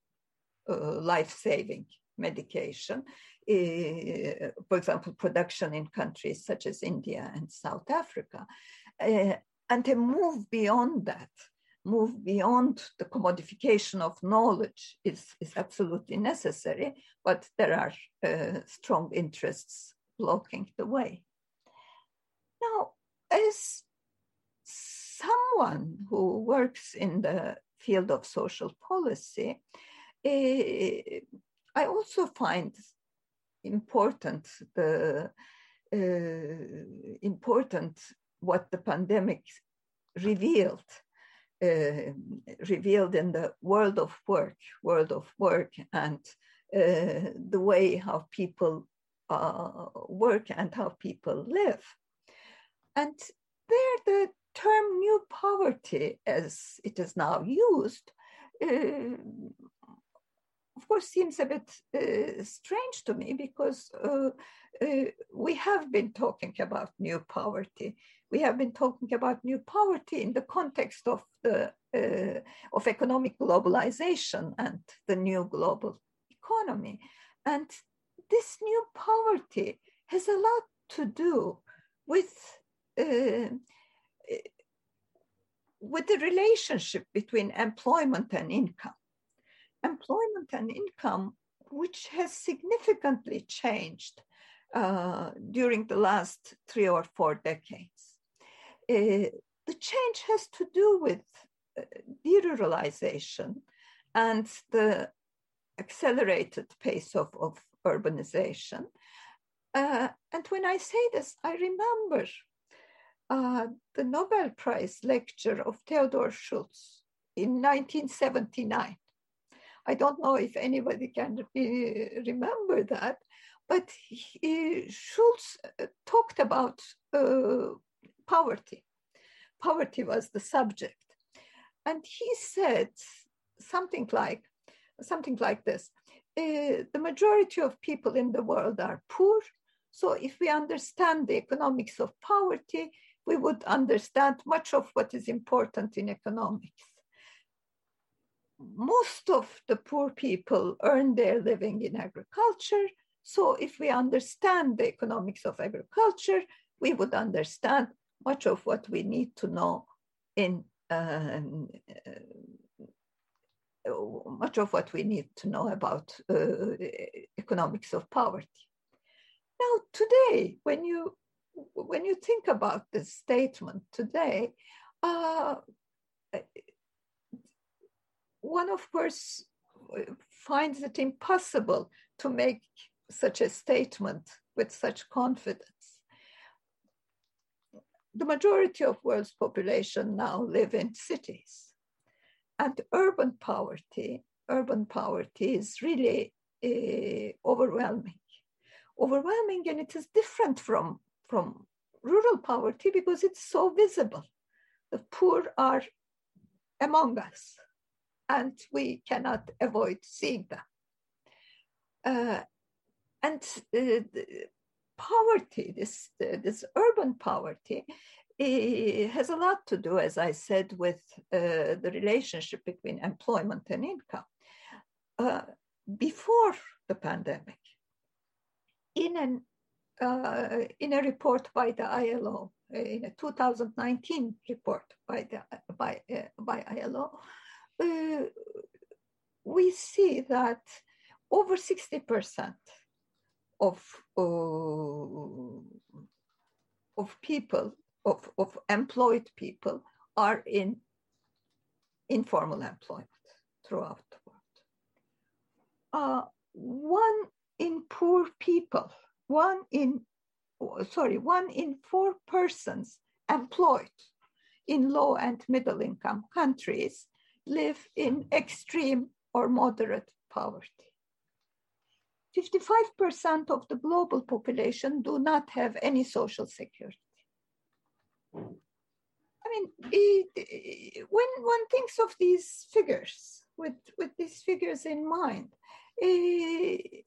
uh, life saving medication. Uh, for example, production in countries such as India and South Africa, uh, and to move beyond that, move beyond the commodification of knowledge is, is absolutely necessary, but there are uh, strong interests blocking the way. Now, as someone who works in the field of social policy, uh, I also find important the uh, important what the pandemic revealed uh, revealed in the world of work world of work and uh, the way how people uh, work and how people live. And there the term new poverty as it is now used uh, of course seems a bit uh, strange to me because uh, uh, we have been talking about new poverty. We have been talking about new poverty in the context of the uh, of economic globalization and the new global economy, and this new poverty has a lot to do with uh, with the relationship between employment and income employment and income, which has significantly changed uh, during the last three or four decades. Uh, the change has to do with uh, deruralization and the accelerated pace of, of urbanization. Uh, and when I say this, I remember uh, the Nobel Prize lecture of Theodore Schultz in 1979. I don't know if anybody can remember that, but he, Schultz uh, talked about uh, poverty. Poverty was the subject. And he said something like, something like this. Uh, the majority of people in the world are poor. So if we understand the economics of poverty, we would understand much of what is important in economics most of the poor people earn their living in agriculture. So if we understand the economics of agriculture, we would understand much of what we need to know in um, much of what we need to know about uh, economics of poverty. Now, today, when you when you think about this statement today, uh, one, of course, finds it impossible to make such a statement with such confidence. The majority of world's population now live in cities. And urban poverty, urban poverty is really uh, overwhelming. Overwhelming, and it is different from, from rural poverty because it's so visible. The poor are among us, and we cannot avoid seeing them. Uh, and uh, poverty, this, uh, this urban poverty, has a lot to do, as I said, with uh, the relationship between employment and income. Uh, before the pandemic, in, an, uh, in a report by the ILO, in a 2019 report by, the, by, by ILO, we see that over 60% of, uh, of people, of, of employed people, are in informal employment throughout the world. Uh, one in poor people, one in, sorry, one in four persons employed in low and middle income countries live in extreme or moderate poverty. 55% of the global population do not have any social security. I mean, it, when one thinks of these figures, with, with these figures in mind, it,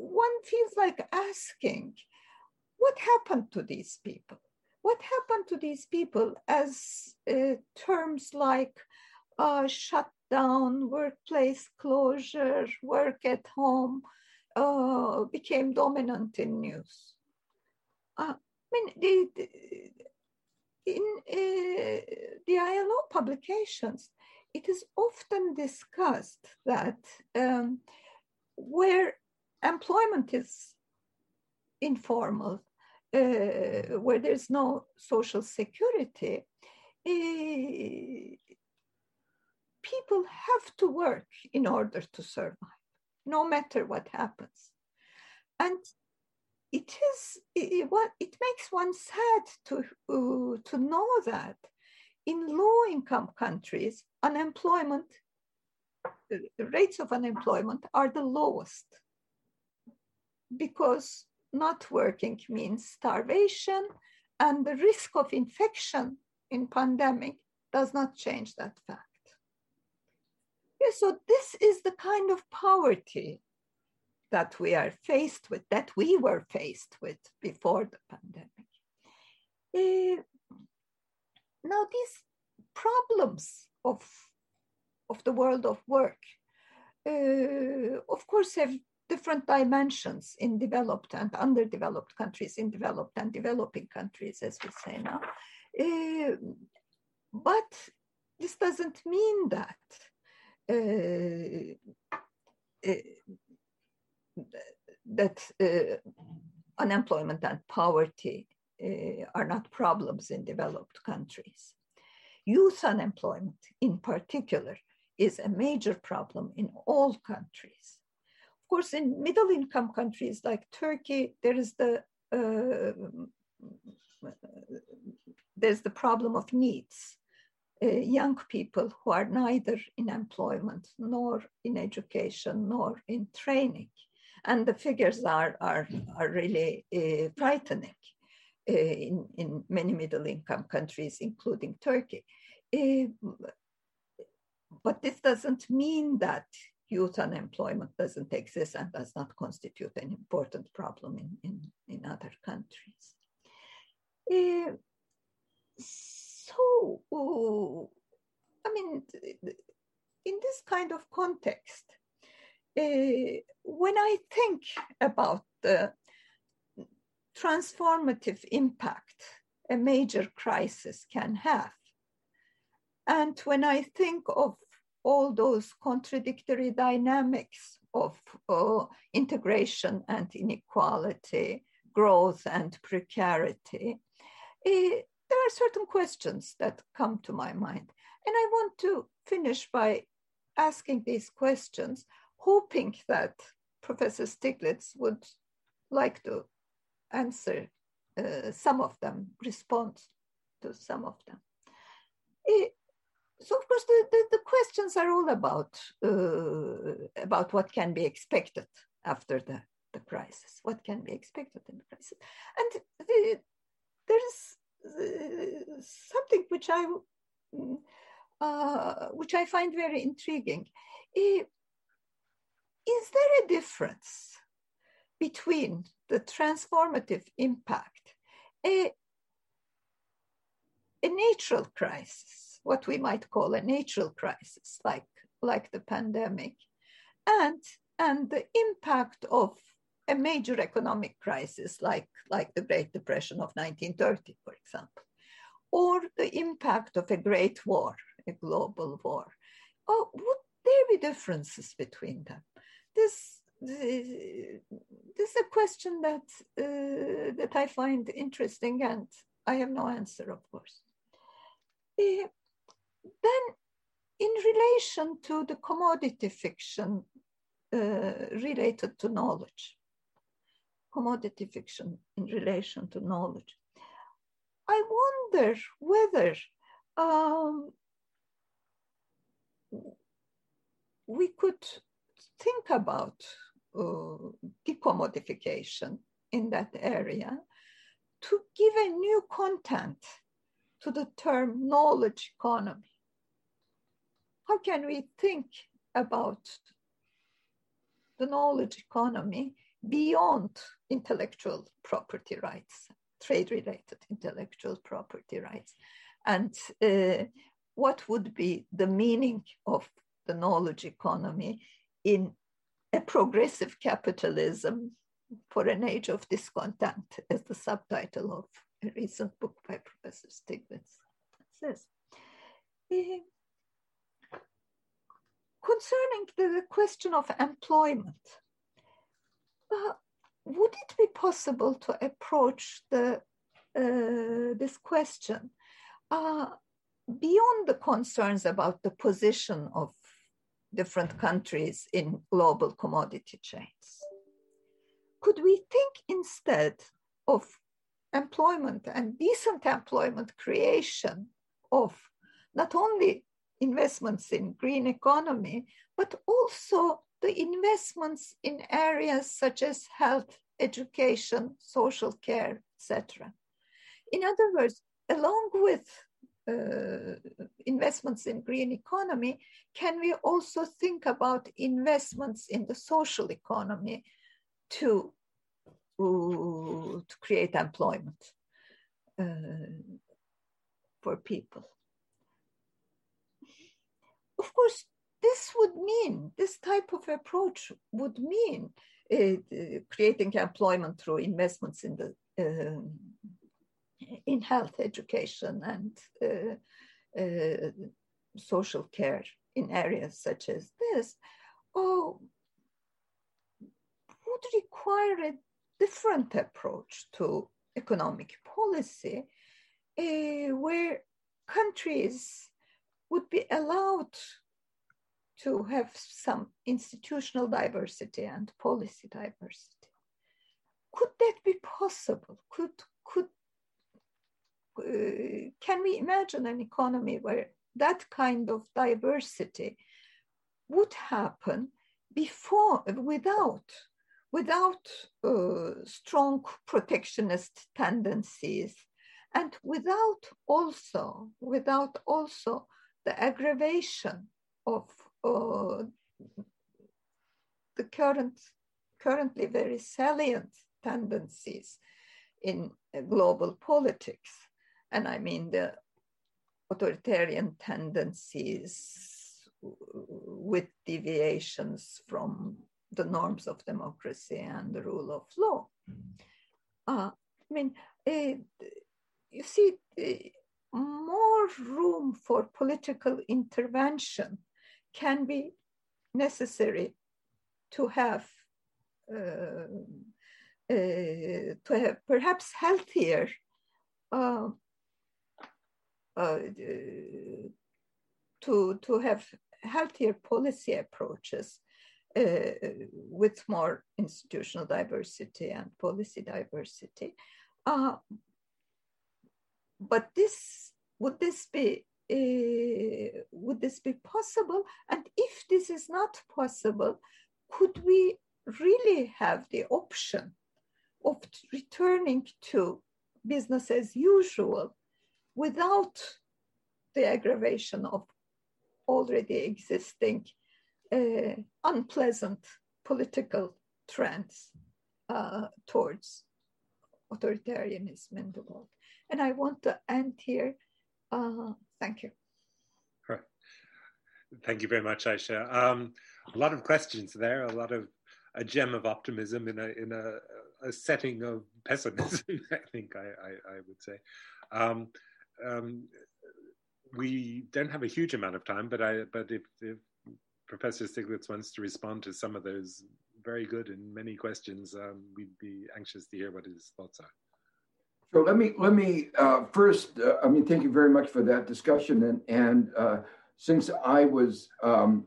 one feels like asking, what happened to these people? What happened to these people as uh, terms like uh, shut down, workplace closure, work at home uh, became dominant in news. Uh, I mean, the, the, in uh, the ILO publications, it is often discussed that um, where employment is informal, uh, where there's no social security, uh, people have to work in order to survive, no matter what happens. And it is it, what it makes one sad to uh, to know that in low income countries unemployment rates of unemployment are the lowest because not working means starvation and the risk of infection in pandemic does not change that fact yeah, so this is the kind of poverty that we are faced with, that we were faced with before the pandemic. Uh, now, these problems of, of the world of work, uh, of course, have different dimensions in developed and underdeveloped countries, in developed and developing countries, as we say now. Uh, but this doesn't mean that uh, uh, that unemployment and poverty are not problems in developed countries. Youth unemployment, in particular, is a major problem in all countries. Course, in middle income countries like Turkey, there is the uh, there's the problem of NEETs uh, young people who are neither in employment nor in education nor in training. And the figures are, are, are really uh, frightening uh, in, in many middle income countries, including Turkey. Uh, but this doesn't mean that youth unemployment doesn't exist and does not constitute an important problem in, in, in other countries. Uh, so, I mean, in this kind of context, uh, when I think about the transformative impact a major crisis can have, and when I think of all those contradictory dynamics of uh, integration and inequality, growth and precarity, uh, there are certain questions that come to my mind. And I want to finish by asking these questions, hoping that Professor Stiglitz would like to answer uh, some of them, respond to some of them. It, so of course the, the, the, questions are all about uh, about what can be expected after the, the crisis. What can be expected in the crisis? And the, there's uh, something which i uh, which i find very intriguing. Is there a difference between the transformative impact a, a natural crisis what we might call a natural crisis, like, like the pandemic, and, and the impact of a major economic crisis, like, like the Great Depression of 1930, for example, or the impact of a great war, a global war. Oh, would there be differences between them? This this is a question that uh, that I find interesting, and I have no answer, of course. Uh, then, in relation to the commodity fiction uh, related to knowledge, commodity fiction in relation to knowledge, I wonder whether um, we could think about uh, decommodification in that area to give a new content to the term knowledge economy how can we think about the knowledge economy beyond intellectual property rights, trade related intellectual property rights? And uh, what would be the meaning of the knowledge economy in a progressive capitalism for an age of discontent, as the subtitle of a recent book by Professor Stiglitz says. Concerning the question of employment, uh, would it be possible to approach the, uh, this question uh, beyond the concerns about the position of different countries in global commodity chains? Could we think instead of employment and decent employment creation of not only investments in green economy, but also the investments in areas such as health, education, social care, etc. In other words, along with uh, investments in green economy, can we also think about investments in the social economy to, to create employment uh, for people? Of course, this would mean, this type of approach would mean uh, creating employment through investments in the uh, in health education and uh, uh social care in areas such as this, oh, would require a different approach to economic policy, uh, where countries would be allowed to have some institutional diversity and policy diversity. Could that be possible? Could, could, uh, can we imagine an economy where that kind of diversity would happen before, without, without uh, strong protectionist tendencies and without also, without also the aggravation of uh, the current, currently very salient tendencies in global politics. And I mean the authoritarian tendencies with deviations from the norms of democracy and the rule of law. Uh, I mean, uh, you see, uh, more room for political intervention can be necessary to have uh, uh, to have perhaps healthier uh, uh to to have healthier policy approaches uh, with more institutional diversity and policy diversity. But this would this be uh, would this be possible? And if this is not possible, could we really have the option of returning to business as usual without the aggravation of already existing uh, unpleasant political trends uh, towards authoritarianism in the world. And I want to end here. Uh, thank you. *laughs* Thank you very much, Ayşe. Um, a lot of questions there, a lot of a gem of optimism in a in a, a setting of pessimism. *laughs* I think I, I, I would say. Um, um, we don't have a huge amount of time, but I but if, if Professor Stiglitz wants to respond to some of those very good and many questions, um, we'd be anxious to hear what his thoughts are. So let me let me uh, first. Uh, I mean, thank you very much for that discussion. And and uh, since I was um,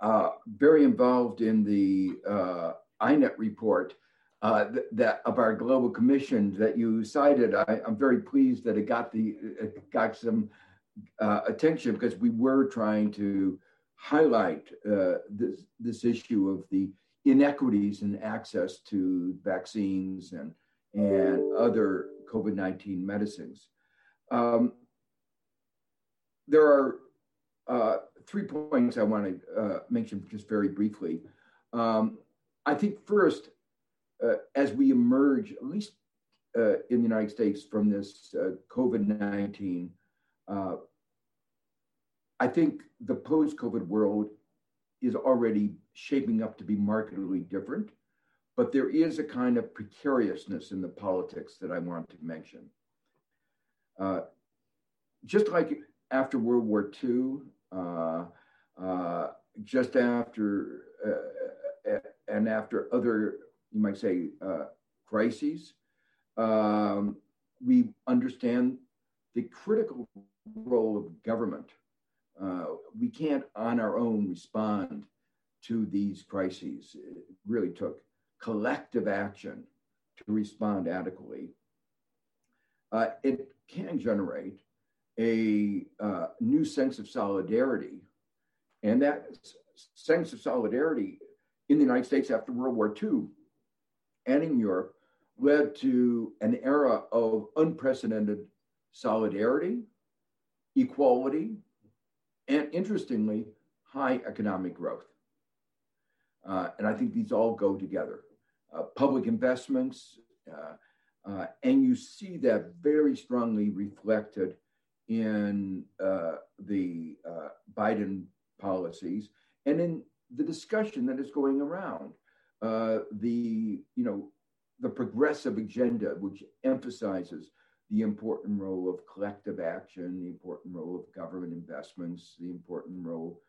uh, very involved in the uh, INET report uh, th- that of our global commission that you cited, I, am very pleased that it got the it got some attention because we were trying to highlight this this issue of the inequities in access to vaccines and and other COVID 19 medicines. Um, there are uh, three points I want to uh, mention just very briefly. Um, I think first, uh, as we emerge, at least uh, in the United States, from this uh, COVID 19, uh, I think the post COVID world is already shaping up to be markedly different. But there is a kind of precariousness in the politics that I want to mention. Uh, just like after World War II, uh, uh, just after uh, uh, and after other, you might say, uh, crises, um, we understand the critical role of government. we can't on our own respond to these crises. It really took collective action to respond adequately, uh, it can generate a uh, new sense of solidarity. And that sense of solidarity in the United States after World War II and in Europe led to an era of unprecedented solidarity, equality, and interestingly, high economic growth. Uh, and I think these all go together. Uh, public investments, uh, uh, and you see that very strongly reflected in the Biden policies and in the discussion that is going around. the you know the progressive agenda, which emphasizes the important role of collective action, the important role of government investments, the important role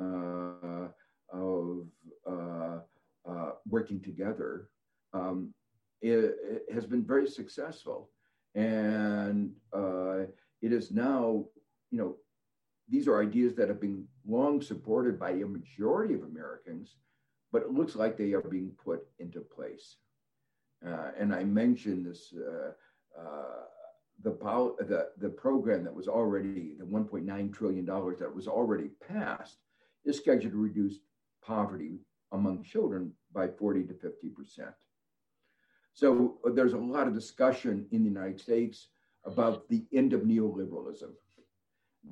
uh, of uh, uh, working together um, it, it, has been very successful. And uh, it is now, you know, these are ideas that have been long supported by a majority of Americans, but it looks like they are being put into place. Uh, and I mentioned this uh, uh, the, the, the program that was already, the $1.9 trillion that was already passed, is scheduled to reduce poverty among children by 40 to 50%. So uh, there's a lot of discussion in the United States about the end of neoliberalism.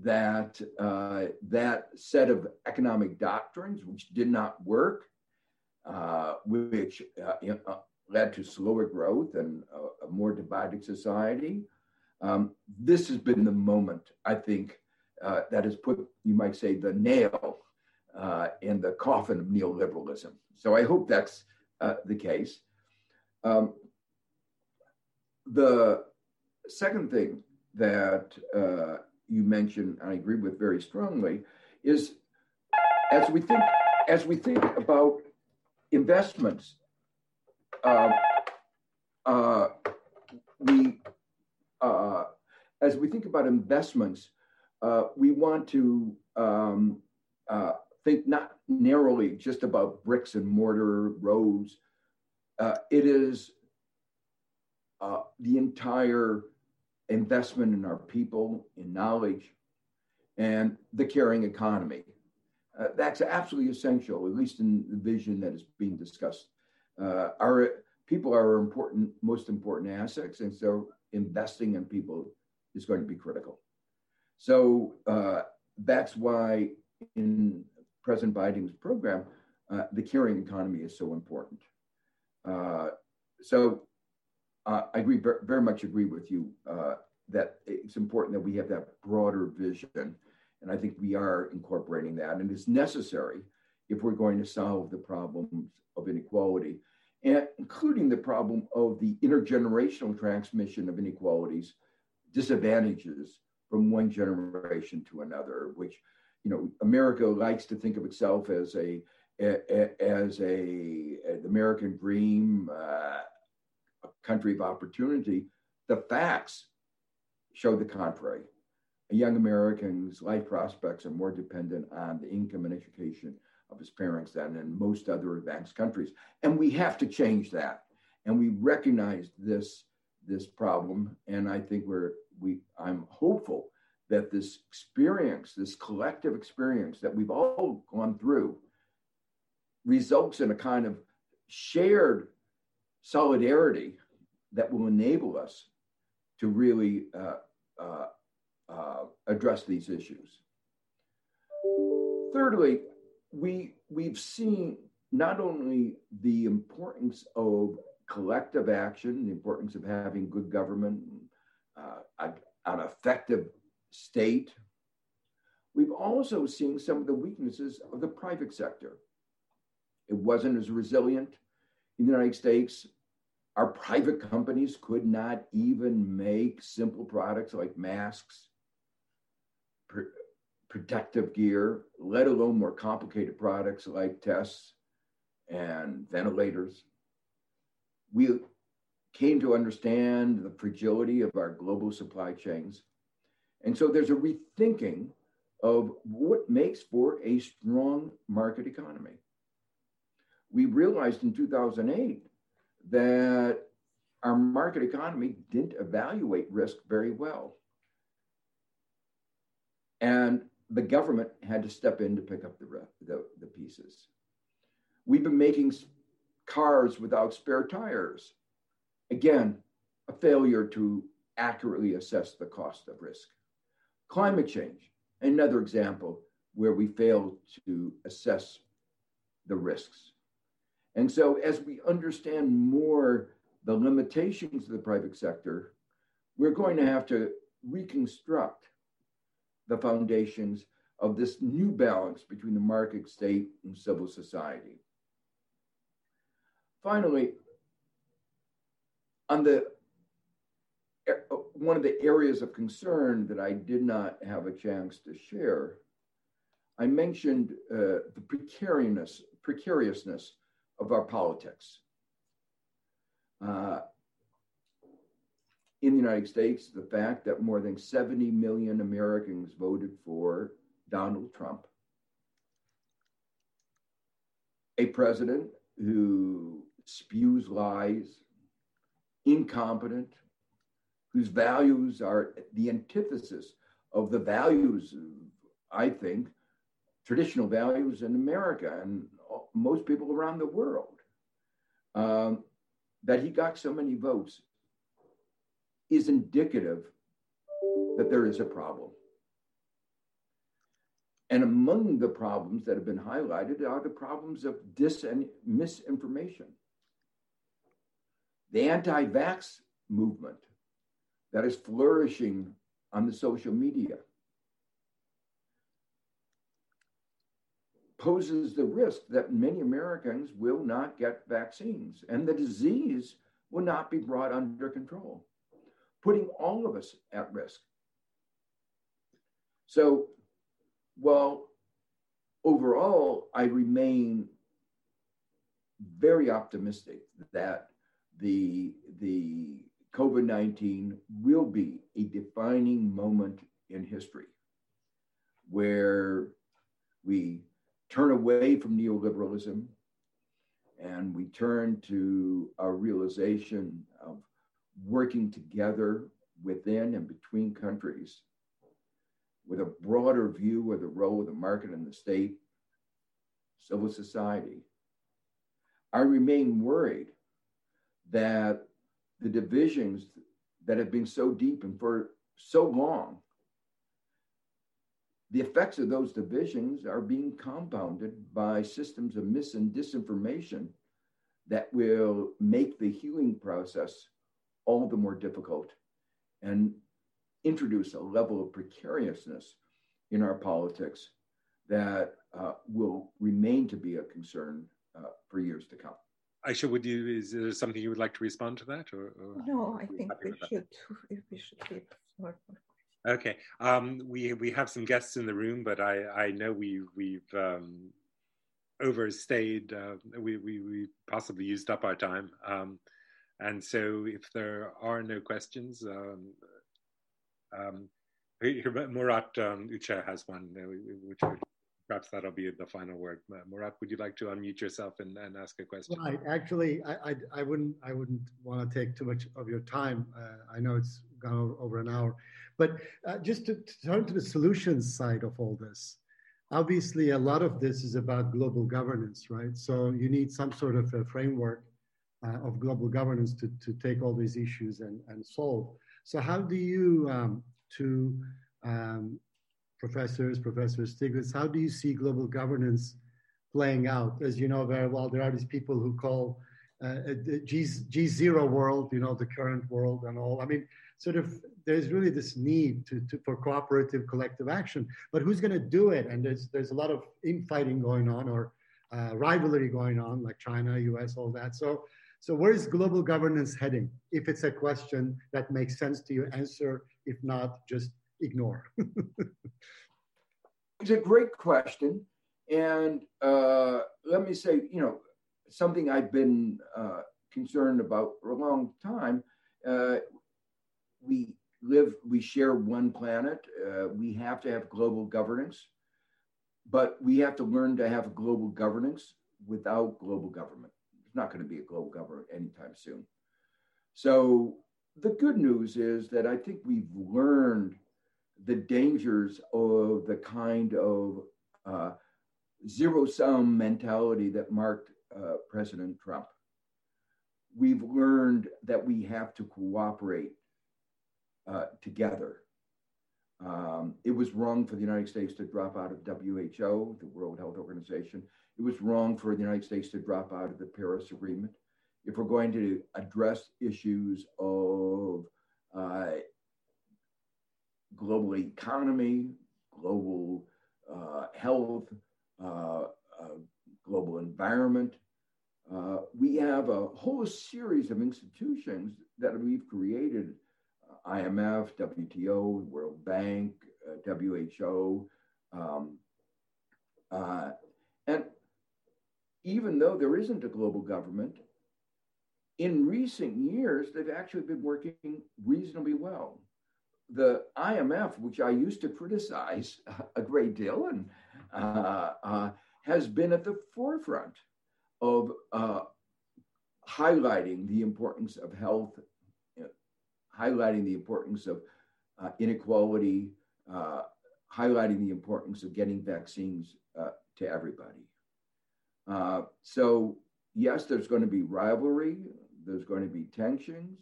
That uh, that set of economic doctrines, which did not work, uh, which uh, uh led to slower growth and a, a more divided society, um, this has been the moment I think uh, that has put, you might say, the nail uh, in the coffin of neoliberalism. So I hope that's uh, the case. Um, the second thing that uh, you mentioned, I agree with very strongly, is as we think as we think about investments, um, uh, we uh, as we think about investments, uh, we want to um, uh, think not narrowly just about bricks and mortar roads. Uh, it is uh, the entire investment in our people, in knowledge, and the caring economy. Uh, that's absolutely essential, at least in the vision that is being discussed. Uh, our people are our important, most important assets, and so investing in people is going to be critical. So uh, that's why in President Biden's program, uh, the caring economy is so important. Uh, so uh, I agree, very much agree with you that it's important that we have that broader vision and I think we are incorporating that. And it's necessary if we're going to solve the problems of inequality, and including the problem of the intergenerational transmission of inequalities, disadvantages from one generation to another, which, you know, America likes to think of itself as a, as a, an American dream, uh, a country of opportunity. The facts show the contrary young Americans' life prospects are more dependent on the income and education of his parents than in most other advanced countries. And we have to change that. And we recognize this, this problem. And I think we're, we, I'm hopeful that this experience, this collective experience that we've all gone through, results in a kind of shared solidarity that will enable us to really uh, uh, uh, address these issues. Thirdly, we, we've seen not only the importance of collective action, the importance of having good government, uh, an effective state, we've also seen some of the weaknesses of the private sector. It wasn't as resilient in the United States. Our private companies could not even make simple products like masks pr- protective gear, let alone more complicated products like tests and ventilators. We came to understand the fragility of our global supply chains. And so there's a rethinking of what makes for a strong market economy. We realized in 2008 that our market economy didn't evaluate risk very well. And the government had to step in to pick up the, the, the pieces. We've been making cars without spare tires. Again, a failure to accurately assess the cost of risk. Climate change, another example where we fail to assess the risks. And so, as we understand more the limitations of the private sector, we're going to have to reconstruct the foundations of this new balance between the market state and civil society. Finally, on the one of the areas of concern that I did not have a chance to share, I mentioned uh, the precariousness, precariousness of our politics. Uh, in the United States, the fact that more than 70 million Americans voted for Donald Trump, a president who spews lies, incompetent, whose values are the antithesis of the values, I think, traditional values in America and most people around the world. Um, that he got so many votes is indicative that there is a problem. And among the problems that have been highlighted are the problems of dis and misinformation. The anti vax movement that is flourishing on the social media poses the risk that many Americans will not get vaccines and the disease will not be brought under control putting all of us at risk. So, while overall, I remain very optimistic that the, the COVID 19 will be a defining moment in history where we turn away from neoliberalism and we turn to a realization of working together within and between countries with a broader view of the role of the market and the state, civil society. I remain worried that the divisions that have been so deep and for so long, the effects of those divisions are being compounded by systems of mis and disinformation that will make the healing process all the more difficult and introduce a level of precariousness in our politics that uh, will remain to be a concern uh, for years to come. Ayşe, would you is there something you would like to respond to that? Or, or no, I think we should we should keep Okay, um, we we have some guests in the room, but I I know we we've um, overstayed. Uh, we we we possibly used up our time, um, and so if there are no questions, um, um, Murat um, Ucha has one, uh, which would perhaps that'll be the final word. Murat, would you like to unmute yourself and, and ask a question? Right. Actually, I, I, I, wouldn't I wouldn't want to take too much of your time. Uh, I know it's gone over, over an hour, but uh, just to, to, turn to the solutions side of all this. Obviously, a lot of this is about global governance, right? So you need some sort of a framework uh, of global governance to, to take all these issues and, and solve. So how do you, um, to um, professors, Professor Stiglitz, how do you see global governance playing out? As you know very well, there are these people who call uh, G, G0 world, you know, the current world and all. I mean, sort of, there's really this need to, to for cooperative collective action, but who's going to do it? And there's, there's a lot of infighting going on or uh, rivalry going on, like China, US, all that. So, so where is global governance heading? If it's a question that makes sense to you, answer. If not, just ignore? *laughs* it's a great question. And uh, let me say, you know, something I've been uh, concerned about for a long time. Uh, we live, we share one planet. Uh, we have to have global governance, but we have to learn to have global governance without global government. There's not going to be a global government anytime soon. So the good news is that I think we've learned the dangers of the kind of uh, zero sum mentality that marked uh, President Trump. We've learned that we have to cooperate uh, together. Um, it was wrong for the United States to drop out of WHO, the World Health Organization. It was wrong for the United States to drop out of the Paris Agreement. If we're going to address issues of uh, global economy, global uh, health, uh, uh global environment. Uh, we have a whole series of institutions that we've created uh, IMF, WTO, World Bank, WHO. Um, and even though there isn't a global government, in recent years, they've actually been working reasonably well the IMF, which I used to criticize a great deal, and uh, uh, has been at the forefront of uh, highlighting the importance of health, highlighting the importance of uh, inequality, uh, highlighting the importance of getting vaccines uh, to everybody. so, yes, there's going to be rivalry, there's going to be tensions.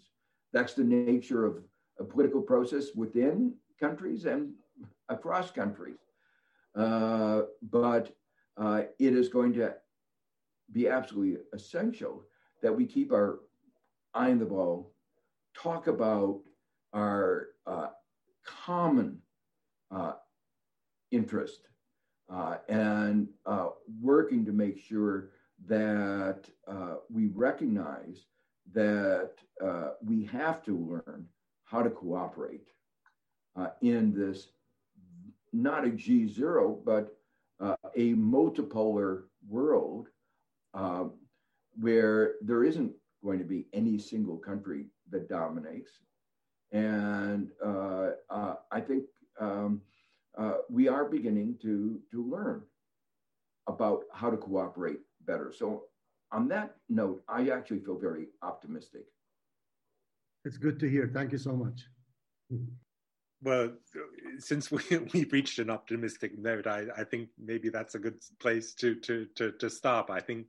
That's the nature of a political process within countries and across countries. Uh, but uh, it is going to be absolutely essential that we keep our eye on the ball, talk about our uh, common uh, interest, uh, and uh, working to make sure that we recognize that we have to learn how to cooperate uh, in this not a G0, but uh, a multipolar world uh, where there isn't going to be any single country that dominates. And uh, uh, I think um, uh, we are beginning to, to learn about how to cooperate better. So, on that note, I actually feel very optimistic. It's good to hear. Thank you so much. Well, since we, *laughs* we've reached an optimistic note, I, I think maybe that's a good place to, to, to, to stop. I think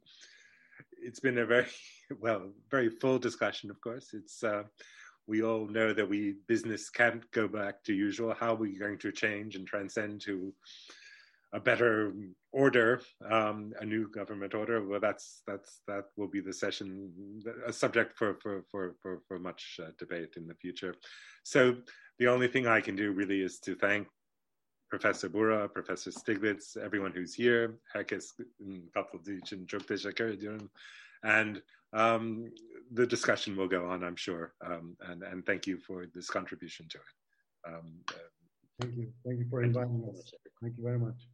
it's been a very, *laughs* well, very full discussion, of course. It's, uh, we all know that we business can't go back to usual. How are we going to change and transcend to a better order, um, a new government order? Well, that's that's that will be the session, a subject for for for for, for much uh, debate in the future. So the only thing I can do really is to thank Professor Buğra, Professor Stiglitz, everyone who's here, herkes katıldığı için çok teşekkür ediyorum. And um, the discussion will go on, I'm sure. Um, and, and thank you for this contribution to it. Um, uh, thank you. Thank you for inviting us. Thank you very much.